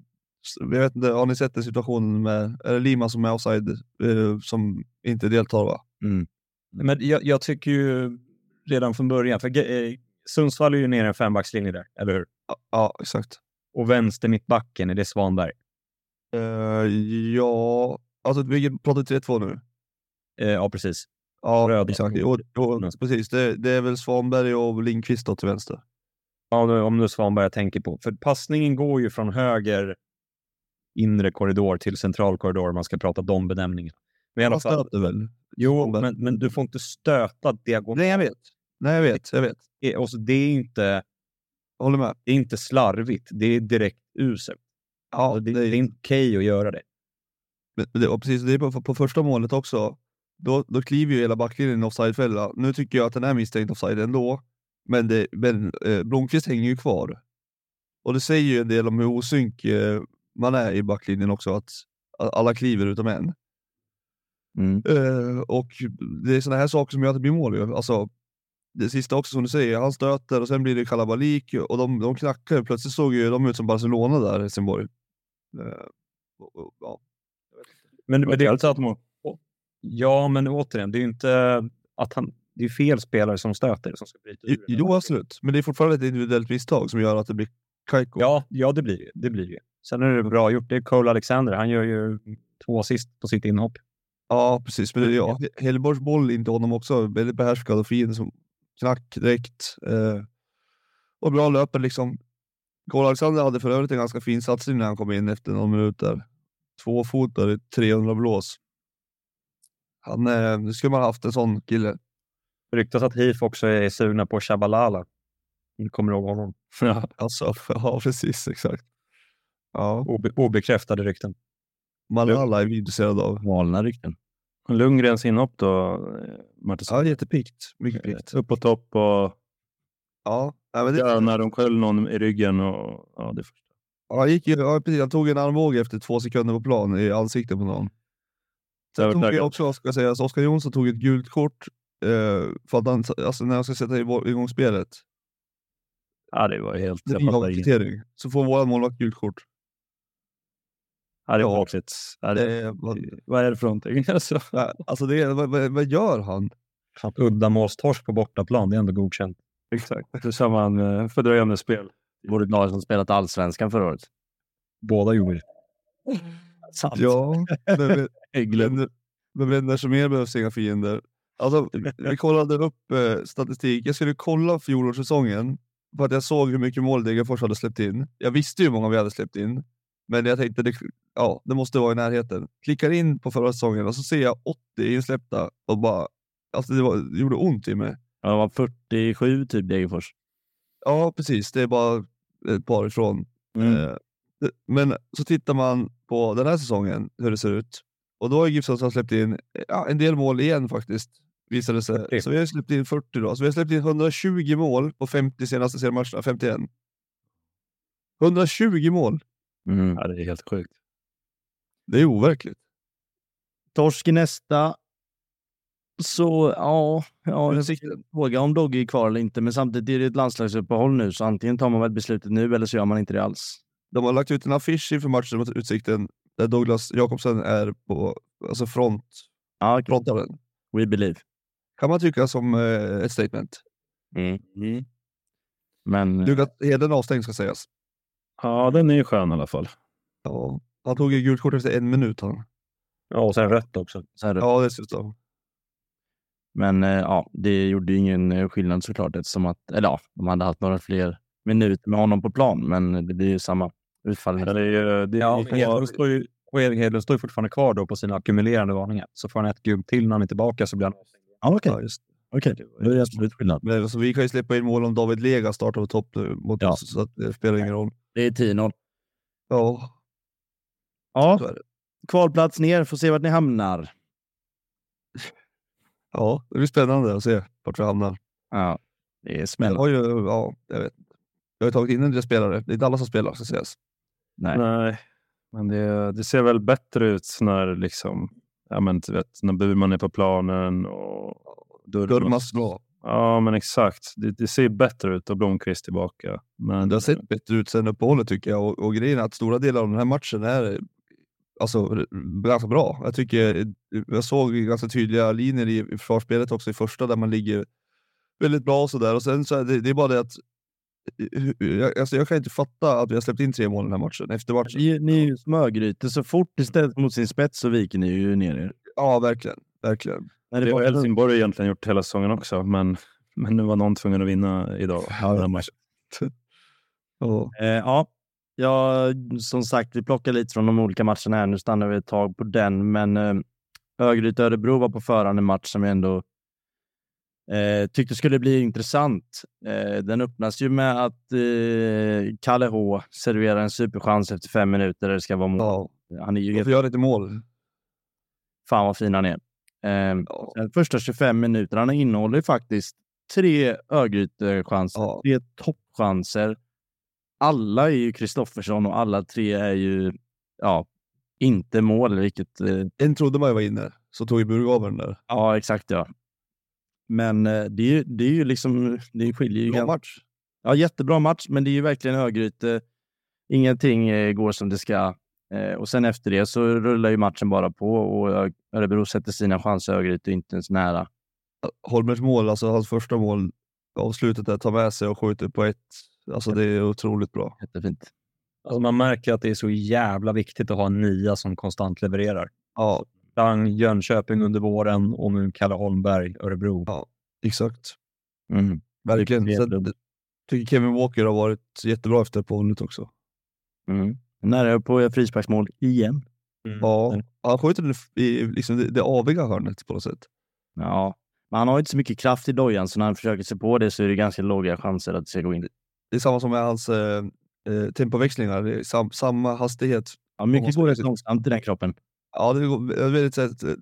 jag vet inte, har ni sett den situationen med är det Lima som är offside eh, som inte deltar? Va? Mm. Men jag, jag tycker ju redan från början, för eh, Sundsvall är ju nere en fembackslinje där, eller hur? Ja, Ja, exakt. Och vänster mittbacken, är det Svanberg? Eh, ja, alltså vi pratar 3-2 nu. Eh, ja, precis. Ja, Röd. exakt. Jo, jo, precis. Det, det är väl Svanberg och Lindqvist då till vänster. Ja, nu- om det är Svanberg jag tänker på. För passningen går ju från höger inre korridor till central korridor om man ska prata de benämningarna. Men i alla fall, stöter väl? jo, men, men du får inte stöta diagonalt. Nej, jag vet. Nej, jag vet. Jag vet. Och så det är inte, håller med. det är inte slarvigt, det är direkt uselt. Ja, Alltså, det, det är inte okej att göra det. Men det, och precis, det är på, på första målet också. Då, då kliver ju hela backlinjen i en offsidefälla. Nu tycker jag att den är misstänkt offside ändå. Men, det, men eh, Blomqvist hänger ju kvar. Och det säger ju en del om hur osynk eh, man är i backlinjen också. Att, att alla kliver utom en. Mm. Eh, och det är sådana här saker som gör att det blir mål. Alltså, det sista också som du säger, han stöter och sen blir det kalabalik och de, de knackar. ju. Plötsligt såg ju de ut som Barcelona där Helsingborg. Eh, ja. Men, men det är Helt satt mål. Ja, men återigen, det är ju inte att han... Det är fel spelare som stöter som ska bryta ur. Jo, absolut. Men det är fortfarande ett individuellt misstag som gör att det blir kajko. Ja, ja det blir det. Det blir det ju. Sen är det bra gjort. Det är Cole Alexander. Han gör ju två assist på sitt inhopp. Ja, precis. Men det, ja, Hellborgs boll in till honom också. Väldigt behärskad och fin. Som knack direkt. Eh, och bra löper liksom. Cole Alexander hade för övrigt en ganska fin satsning när han kom in efter några minuter. Två fotare, 300 blås. Han, eh, nu skulle man haft en sån kille. Ryktas att HIF också är sugna på Shabalala. Kommer ihåg honom? Alltså, ja, precis, exakt. Ja, Obe, obekräftade rykten. Malala är vi intresserade av. Galna rykten. Lundgrens inhopp då, eh, Martinsson? Ja, jättepiggt. Mycket piggt. Upp på topp och Ja, nej, men det, ja, när de sköll någon i ryggen. Och, ja, det första. ja, han, gick ju, ja, precis, han tog en armbåge efter två sekunder på plan i ansiktet på någon. Sen tog jag också, ska sägas, Oskar Jonsson tog ett gult kort eh, för att han, alltså, när han ska sätta igång spelet. Ja, det var helt... Det ingenting. kvittering. Så får våran målvakt gult kort. Ja, det var märkligt. Ja, det, Det, är- vad, vad är det för någonting? Alltså. alltså det, är- vad, vad, vad gör han? Uddamålstorsk på bortaplan, det är ändå godkänt. Exakt. Det sa man eh, fördröjande spel. Vore ett lag som spelat allsvenskan förra året. Båda gjorde det. Sant. Ja, men, men, men, vänner som er behövs inga fiender. Alltså, vi kollade upp eh, statistik. Jag skulle kolla fjolårssäsongen för att jag såg hur mycket mål Degerfors hade släppt in. Jag visste ju hur många vi hade släppt in, men jag tänkte det, ja, det måste vara i närheten. Klickar in på förra säsongen och så ser jag 80 insläppta och bara, alltså det, var, det gjorde ont i mig. Ja, det var 47 typ Degerfors. Ja, precis. Det är bara ett par ifrån. Mm. Eh, Men så tittar man på den här säsongen, hur det ser ut. Och då har Gibson släppt in ja, en del mål igen faktiskt, visade det sig. 40. Så vi har släppt in 40 då. Så vi har släppt in 120 mål på 50 senaste seriematcherna, 51. 120 mål! Mm. Ja, det är helt sjukt. Det är overkligt. Torsk i nästa. Så ja, ja jag fråga om Dogge är kvar eller inte. Men samtidigt är det ett landslagsuppehåll nu, så antingen tar man väl beslutet nu eller så gör man inte det alls. De har lagt ut en affisch inför matchen mot Utsikten där Douglas Jakobsen är på alltså front, Ja, okej. frontaren. we believe. Kan man tycka som eh, ett statement. Mm. Men Lukas Heden avstängd ska sägas. Ja, den är ju skön i alla fall. Ja, han tog ju gult kort efter en minut. Han. Ja, och sen rött också. så här, Ja, dessutom. Men eh, ja, det gjorde ju ingen eh, skillnad såklart eftersom att, eller ja, de hade haft några fler minuter med honom på plan, men det blir ju samma utfall. Men det är ju... Det är Ja, Hedlund står ju, och Hedlund står ju fortfarande kvar då på sina ackumulerande varningar. Så får han ett gult till när han är tillbaka så blir han. Ja, okej. Ja, just. Okej, då är det absolut skillnad. Men alltså, vi kan ju släppa in mål om David Lega startar på topp nu mot Ja. oss, så att det spelar ingen roll. Det är 10-0. Ja, Ja, kvalplats ner, får se vart ni hamnar. Ja, det blir spännande att se vart vi hamnar. Ja, det är smällande. har ju, ja, jag vet. Jag har ju tagit in en del spelare. Det är inte alla som spelar, ska sägas. Nej. Nej, men det, det ser väl bättre ut när liksom... Ja, men du vet, när Burman är på planen och... Durmas bra. Ja, men exakt. Det, det ser bättre ut och Blomqvist tillbaka. Men Det har sett bättre ut sen uppehållet tycker jag. Och, och grejen är att stora delar av den här matchen är alltså, ganska bra. Jag tycker jag såg ganska tydliga linjer i, försvarsspelet också i första där man ligger väldigt bra och sådär. Och sen så är det, det är bara det att jag, alltså, jag kan inte fatta att vi har släppt in tre mål den här matchen, efter matchen. Ni, ni är ju som Örgryte, så fort istället mot sin spets så viker ni ju ner er. Ja, verkligen. Verkligen. När det det har Helsingborg egentligen gjort hela säsongen också. Men, men nu var någon tvungen att vinna idag. Ja, den matchen. Ja. Eh, ja. ja, som sagt, vi plockar lite från de olika matcherna här. Nu stannar vi ett tag på den, men eh, Örgryte-Örebro var på förhand en match som jag ändå eh, tyckte skulle bli intressant. Eh, den öppnas ju med att eh, Kalle H serverar en superchans efter fem minuter där det ska vara mål. Ja. Han är ju Och helt... vi gör lite mål. Fan vad fin han är. Eh, Ja. första 25 minuterna innehåller faktiskt tre Örgryte-chanser, Ja. tre toppchanser. Alla är ju Kristoffersson och alla tre är ju ja, inte mål, vilket... Eh, En trodde man ju var inne, så tog ju den där. ja, exakt ja. Men eh, det, är, ju- det är ju liksom... Det skiljer ju Bra match. Ja, jättebra match, men det är ju verkligen Örgryte. Ingenting eh, går som det ska. Eh, och sen efter det så rullar ju matchen bara på och Örebro sätter sina chanser. Är inte ens nära. Holmers mål, alltså hans första mål, avslutet där, tar med sig och skjuter på ett. Alltså det är otroligt bra. Jättefint. Alltså man märker att det är så jävla viktigt att ha en nia som konstant levererar. Ja, Dang, Jönköping under våren och nu Kalle Holmberg, Örebro. Ja. exakt. Mm. Verkligen. Sen, jättebra. tycker Kevin Walker har varit jättebra efter uppehållet också. Mm. Nära på frisparksmål igen. Ja, han skjuter den i liksom det, det aviga hörnet på något sätt. Ja, men han har inte så mycket kraft i dojan, så när han försöker sig på det så är det ganska låga chanser att det ska gå in. Det är samma som med hans, eh, eh, tempoväxlingar, det är sam, samma hastighet. Ja, mycket går rätt långsamt i den kroppen. Ja, det går väldigt så att, eh,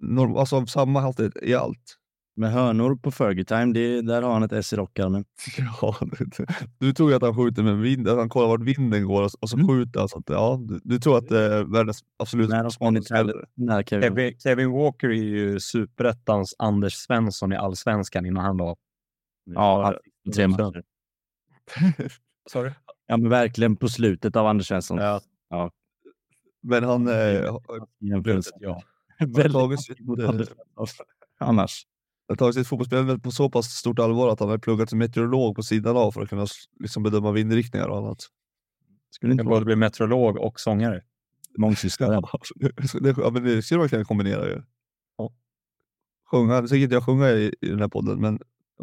norm, alltså samma hastighet i allt. Med hörnor på Fergie Time, det, där har han ett S i rockarmen. Ja, du, du tror ju att han skjuter med vind, att han kollar vart vinden går och, och så Mm. skjuter han. Så att, ja, du, du tror att det är världens absolut smartaste Kevin. Kevin, Walker är ju superettans Anders Svensson i allsvenskan innan han la Ja, tre matcher. Sorry. Ja, men verkligen på slutet av Anders Svensson. Ja. Men han eh. Ja. Väldigt mot eh, Anders Svensson. Annars. Har tagit sitt fotbollsspelande på så pass stort allvar att han har pluggat till meteorolog på sidan av för att kunna liksom bedöma vindriktningar och annat. Skulle inte både bli meteorolog och sångare. mångsysslare. ja, men det skulle man kunna kombinera ju. Ja. Sjunga, nu ska inte jag sjunga i, i den här podden, men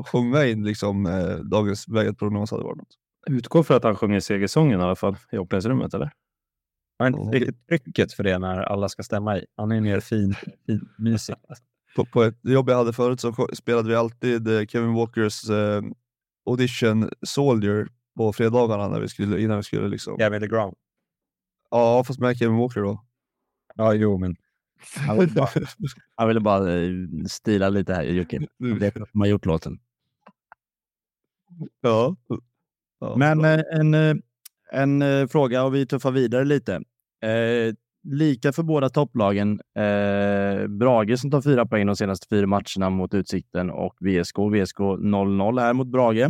sjunga in liksom eh, dagens väderprognos hade varit något. Utgår för att han sjunger segersången i alla fall i omklädningsrummet, eller? Han har inte riktigt trycket för det när alla ska stämma i. Han är mer fin, fin mysig. På, på ett jobb jag hade förut så spelade vi alltid eh, Kevin Walkers eh, audition Soldier på fredagarna när vi skulle, innan vi skulle liksom... Gavin DeGrom. Ja, fast med Kevin Walker då. Ja, jo, men Han ville bara, han ville bara eh, stila lite här, Jocke. Det har gjort låten. ja. ja. Men en, eh, en eh, fråga och vi tuffar vidare lite. Eh, lika för båda topplagen. Eh, Brage som tar fyra poäng de senaste fyra matcherna mot Utsikten och VSK. VSK 0-0 här mot Brage.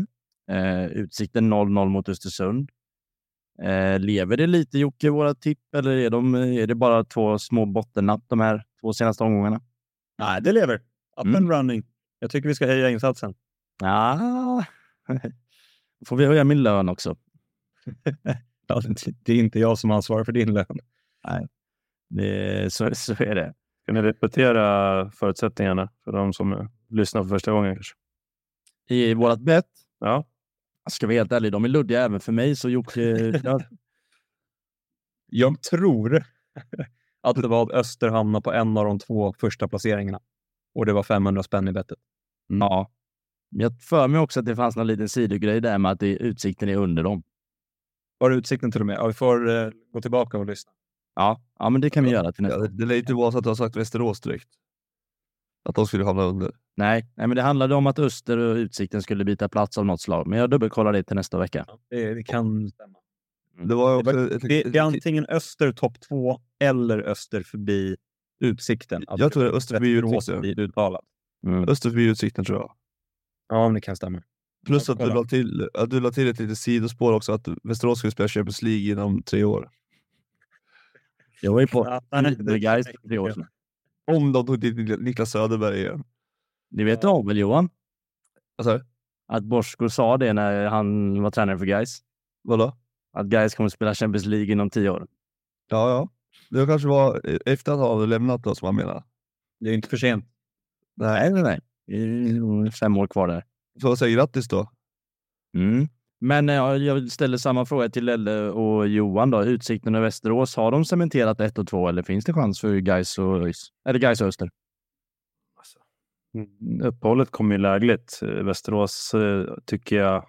Eh, Utsikten 0-0 mot Östersund. Eh, lever det lite Jocke, våra tipp, eller är, de, är det bara två små bottennapp de här två senaste omgångarna? nej, det lever. Up Mm. and running. Jag tycker vi ska höja insatsen. Ja, får vi höja min lön också. Det- är inte jag som ansvarar för din lön. Det, så, så är det. Kan ni repetera förutsättningarna för de som lyssnar för första gången? Kanske? I vårt bett, Ja, ska vi vara helt ärlig, de är luddiga även för mig, så Jocke kör. Jag tror att det var att Öster hamnade på en av de två första placeringarna. Och det var 500 spänn i bettet. Ja. Jag för mig också att det fanns någon liten sidogrej där med att det, utsikten är under dem. Var det utsikten till och med? Ja, vi får eh, gå tillbaka och lyssna. Ja, ja men det kan vi göra till nästa. Ja, det, det lär inte vara så att du har sagt Västerås direkt. Att de skulle hamna under. Nej, nej, men det handlade om att Öster och Utsikten skulle byta plats av något slag. Men jag dubbelkollar det till nästa vecka. Det, det kan stämma. Det var Det, också var, ett, det, det är antingen Öster topp två eller Öster förbi Utsikten. Att Jag tror det är Öster förbi Utsikten. blir uttalat. Mm. Öster förbi Utsikten tror jag. Ja, men det kan stämma. Plus att du la, till, att du la till ett litet sidospår också, att Västerås skulle spela Champions League inom tre år. Jag var ju på Guys för tre år sedan. Om de tog dit Niklas Söderberg igen. Det vet du om väl Johan? Alltså, Att Bosko sa det när han var tränare för Guys. vadå? Att Guys kommer att spela Champions League inom tio år. Ja, ja. Det kanske var efter att hade lämnat då, som han menar. Det är inte för sent. Nej, nej, nej. Det är nog fem år kvar där. Så säger grattis då. Mm. Men eh, jag ställer samma fråga till Elle och Johan. Då. Utsikten och Västerås, har de cementerat ett och två eller finns det chans för Gais och ÖIS? Eller Gais och Öster? Mm, Uppehållet kom ju lägligt. Eh, Västerås eh, tycker jag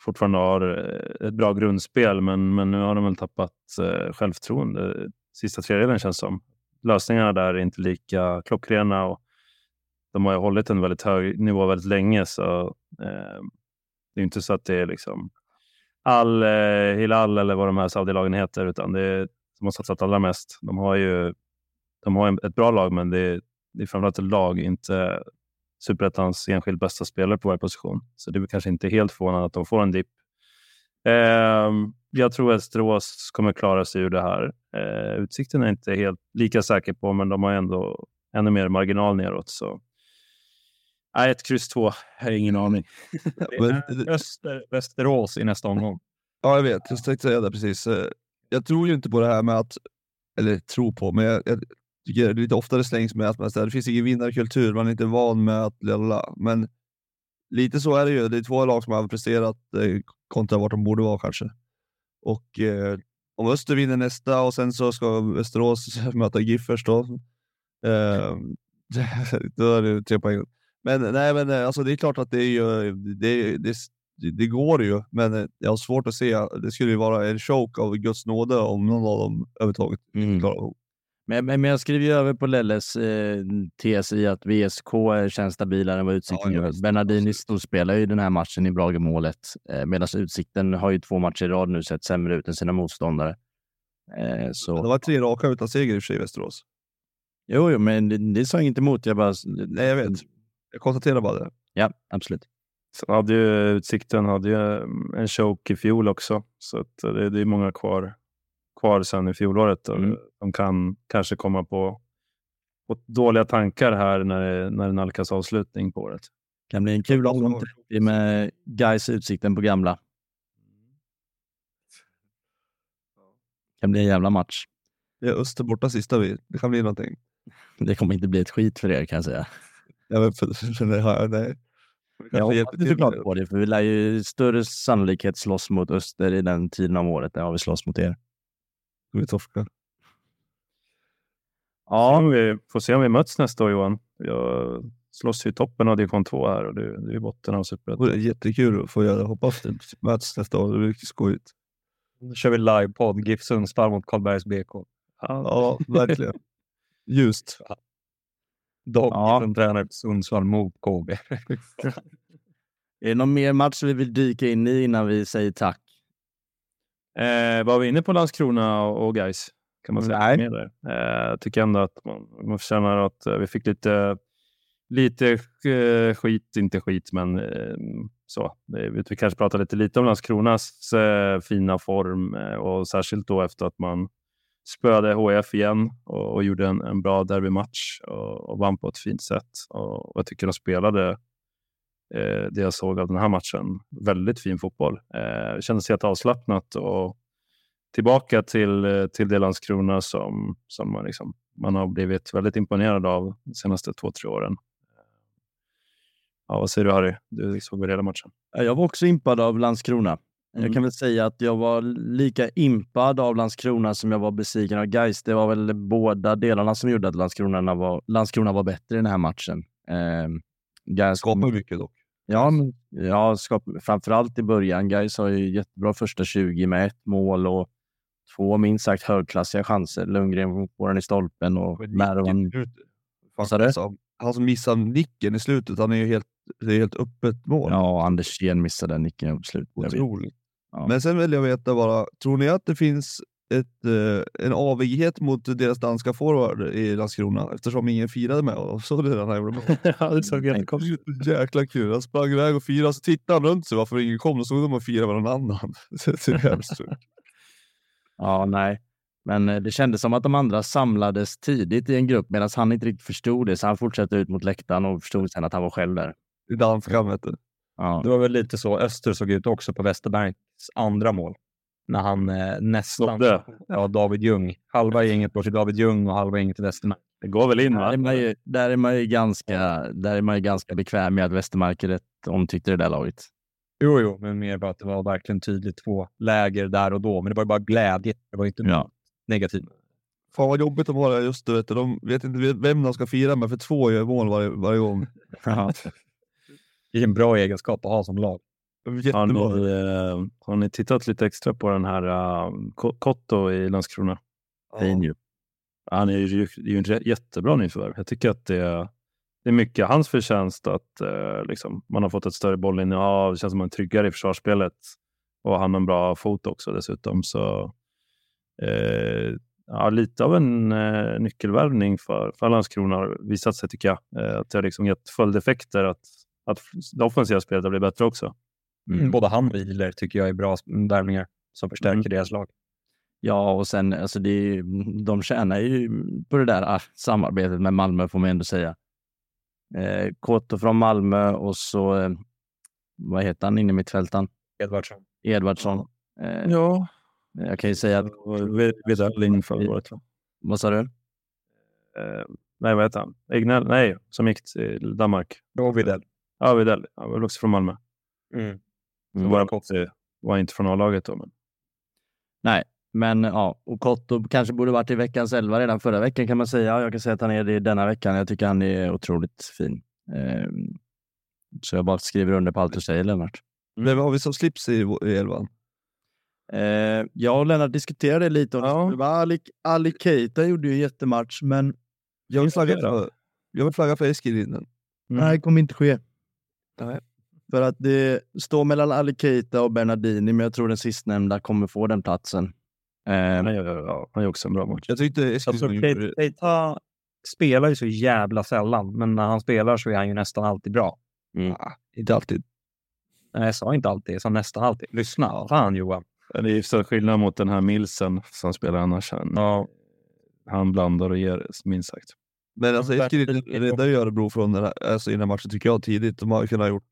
fortfarande har ett bra grundspel, men, men nu har de väl tappat självförtroende. Sista tredjedelen känns som. Lösningarna där är inte lika klockrena och de har ju hållit en väldigt hög nivå väldigt länge, så eh, det är inte så att det är liksom all eh, Hilal eller vad de här Saudi-lagen heter, utan det är de har satsat allra mest. De har ju de har en- ett bra lag, men det är, det är framförallt ett lag, inte superettans enskilt bästa spelare på varje position. Så det är väl kanske inte helt förvånande att de får en dipp. Eh, jag tror att Strås kommer klara sig ur det här. Eh, utsikten är jag inte helt lika säker på, men de har ändå ännu mer marginal neråt. Så. Nej, ett kryss två. Jag har ingen aning. Det Men- är Öster, Västerås i nästa omgång. Ja, jag vet. Jag tänkte säga det precis. Eh, Jag tror ju inte på det här med att, eller tror på, men jag, jag tycker det lite oftare slängs med att man säger, det finns ingen vinnarkultur, man är inte van med att lalla. Men lite så är det ju. Det är två lag som har presterat eh, kontra vart de borde vara kanske. Och eh, om Öster vinner nästa och sen så ska Västerås möta Giffers då. Eh, då är det tre poäng. Men nej, men eh, alltså det är klart att det är ju, det, det, det, går ju, men eh, jag har svårt att se. Det skulle ju vara en choke av Guds nåde om någon av dem överhuvudtaget Mm. klarar. Men, men men jag skriver ju över på Lelles eh, tes i att VSK känns stabilare än vad Utsikten Ja, gör. Bernardini storspelar ju den här matchen i Brage-målet, eh, medan Utsikten har ju två matcher i rad nu sett sämre ut än sina motståndare. Eh, så... Det var tre raka utan seger i och för sig i Västerås. Jo, jo, men det, det sa inte emot. Jag bara... Nej, jag vet. Jag konstaterar bara det. Ja, absolut. Sen hade ju Utsikten hade ju mm, en choke i fjol också, så att det, det är många kvar, kvar sen i fjolåret. och Mm. De kan kanske komma på, på dåliga tankar här när det, när det nalkas avslutning på året. kan bli en kul omgång 30 med Gais Utsikten på gamla. kan bli en jävla match. Det är Öster borta sista vi. Det kan bli någonting. Det kommer inte bli ett skit för er kan jag säga. Jag vet, för, för det har jag, nej. Jag hoppas såklart det. på det, för vi lär ju större sannolikhet slåss mot Öster i den tiden av året än vad vi slåss mot er. Vi torskar. Ja. Vi får se om vi möts nästa år Johan. Jag slåss ju i toppen av division 2 här och du, du är i botten av Det superettan. vore jättekul att få göra. Hoppas det möts nästa år. Det blir riktigt skojigt. Då kör vi livepodd, GIF Sundsvall mot Karlbergs BK. Ja, verkligen. Ljust. Dock Ja. som tränare för Sundsvall mot KB. Är det någon mer match vi vill dyka in i innan vi säger tack? Eh, var vi inne på Landskrona och, Gais kan man säga. Nej. Med där. Eh, jag tycker ändå att man, man förtjänar att eh, vi fick lite, lite eh, skit, inte skit, men eh, så. Vi, kanske pratar lite, lite om Landskronas fina form och särskilt då efter att man spöade HF igen och, och gjorde en, en bra derbymatch och, och vann på ett fint sätt. Och, och jag tycker de spelade eh, det jag såg av den här matchen. Väldigt fin fotboll. Eh, det kändes helt avslappnat och tillbaka till, eh, till det Landskrona som, som man, liksom, man har blivit väldigt imponerad av de senaste två, tre åren. Ja, vad säger du Harry? Du såg väl hela matchen? Jag var också impad av Landskrona. Jag Mm. kan väl säga att jag var lika impad av Landskrona som jag var besviken av Gais. Det var väl båda delarna som gjorde att Landskrona var, Landskrona var bättre i den här matchen. Eh, Gais Skapar mycket dock. Ja, men, ja skap, framförallt i början. Gais har ju jättebra första 20 med ett mål och två minst sagt högklassiga chanser. Lundgren får den i stolpen och Mervan. Du? Alltså, han som missar nicken i slutet, han är ju helt, det är helt öppet mål. Ja, Anders Sten missade den nicken på slutet. Jag. Otroligt. Ja. Men sen vill jag veta bara, tror ni att det finns ett, eh, en avighet mot deras danska forward i Landskrona eftersom ingen firade med och såg det när han gjorde mål? ja, det såg jättekonstigt ut. Jäkla kul. Han sprang iväg och firade, så tittade han runt sig varför ingen kom. Då såg de och firade med någon annan. Det är hemskt. Ja, nej. Men eh, det kändes som att de andra samlades tidigt i en grupp medan han inte riktigt förstod det. Så han fortsatte ut mot läktaren och förstod sen att han var själv där. Det är danskan vet du. Ja. Det var väl lite så Öster såg ut också på Westerbergs andra mål. När han eh, nästan... Ja, David Ljung. Halva gänget går till David Ljung och halva gänget till Westerberg. Det går väl in Där, va? är man ju, där, är man ju ganska, där är man ju ganska bekväm med att Westermark är rätt omtyckte det där laget. Jo, jo, men mer bara att det var verkligen tydligt två läger där och då. Men det var ju bara glädje. Det var inte Ja. negativt. Fan vad jobbigt de har det just du vet, du. De vet inte vem de ska fira med för två gör mål varje, varje gång. Det är en bra egenskap att ha som lag. Har ni, eh, har ni tittat lite extra på den här uh, Kotto i Landskrona? Ju. Han är ju, ju en jä- jättebra nyförvärv. Jag tycker att det är, det är mycket hans förtjänst att eh, liksom, man har fått ett större bollinnehav. Det känns som man är tryggare i försvarsspelet. Och han har en bra fot också dessutom. Så, eh, ja, lite av en eh, nyckelvärvning för, för Landskrona har visat sig tycker jag. Eh, att det har liksom gett följdeffekter. Att, att det offensiva spelet har blivit bättre också. Mm. Både han och Wieler tycker jag är bra värvningar som förstärker Mm. deras lag. Ja, och sen alltså det, är ju- de tjänar ju på det där ah, samarbetet med Malmö får man ändå säga. Eh, Kotto från Malmö och så, eh, vad heter han inne i mittfältaren? Edvardsson. Edvardsson. Eh, Ja. Jag kan ju säga att, Videll in förra året. va? vad sa du? Eh, nej, vad heter han? Egnell? Nej, som gick till Danmark. Då Widell. Ja, Widell. Han var också från Malmö. Mm. Mm. Bara Kotti var inte från A-laget då. Men... Nej, men ja, och Kotto kanske borde varit i veckans elva redan förra veckan kan man säga. Ja, Jag kan säga att han är det denna veckan. Jag tycker han är otroligt fin. Eh, så jag bara skriver under på allt du säger, Lennart. Mm. Vem har vi som slips i, i elvan? Eh, jag och Lennart diskuterade lite om Ja. det. Var Ali, Ali Keita gjorde ju en jättematch, men Jag vill flagga för, jag vill flagga för Eskilinen. nej, det kommer inte ske. Nej. För att det står mellan Ali Keita och Bernardini, men jag tror den sistnämnda kommer få den platsen. Eh, Han gör, ja, han gör också en bra match. Jag tyckte Alltså, Eskilinen gjorde Keita spelar ju så jävla sällan, men när han spelar så är han ju nästan alltid bra. ah, inte alltid. Nej, jag sa inte alltid, jag sa nästan alltid. Lyssna, fan Johan. Det är ju så skillnad mot den här Milsen som spelar annars. Han, Ja. han blandar och ger, minst sagt. Men alltså Eskilinen räddade ju Örebro från den här, alltså, i den här matchen tycker jag tidigt. De har kunnat ha gjort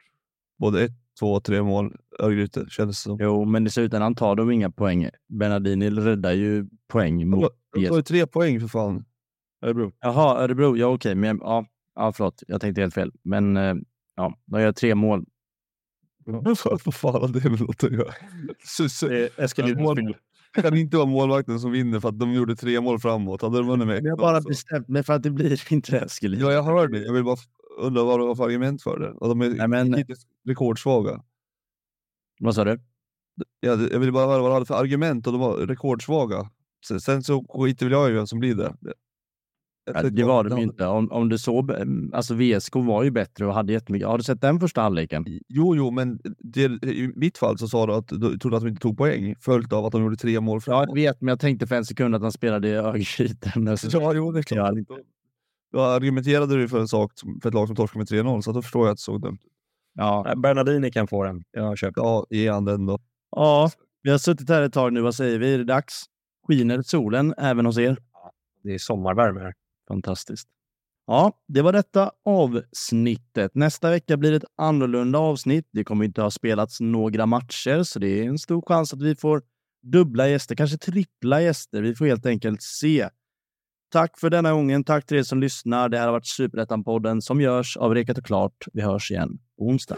både ett, två, tre mål. Örgryte kändes det som. jo, men i slutändan tar de inga poäng. Bernardini räddar ju poäng mot de tar ju tre poäng för fan. Örebro. Jaha, Örebro. Ja, okej. Men ja, ja, förlåt. Jag tänkte helt fel. Men eh, ja, de gör tre mål. Vad fan har det med något att göra? Det kan inte vara målvakten som vinner för att de gjorde tre mål framåt. Hade de vunnit med Jag har bara bestämt mig för att det blir inte Eskilstuna. Ja, jag hör det. Jag vill bara undra vad de har för argument för det. Och de är Nej, men- rekordsvaga. Vad sa du? Ja, jag vill bara höra vad de hade för argument och de var rekordsvaga. Sen, sen så skiter väl jag i vem som blir det. Jag Ja, det var de inte. Om, om du såg, alltså VSK var ju bättre och hade jättemycket. Har du sett den första halvleken? Jo, jo, men det, i mitt fall så sa du att du trodde att de inte tog poäng följt av att de gjorde tre mål Ja, framåt. jag vet, men jag tänkte för en sekund att han spelade i Örgryte. Ja, jo, det är klart. Då argumenterade du för en sak som- för ett lag som torskade med 3-0, så då förstår jag att det såg dumt ut. Ja. Bernardini kan få den. Jag köper. Ja, ge han den då. ja, vi har suttit här ett tag nu. Vad säger vi? Är det dags? Skiner solen även hos er? Det är sommarvärme här. Fantastiskt. Ja, det var detta avsnittet. Nästa vecka blir det ett annorlunda avsnitt. Det kommer inte ha spelats några matcher, så det är en stor chans att vi får dubbla gäster, kanske trippla gäster. Vi får helt enkelt se. Tack för denna gången. Tack till er som lyssnar. Det här har varit Superettan-podden som görs av Rekat och Klart. Vi hörs igen på onsdag.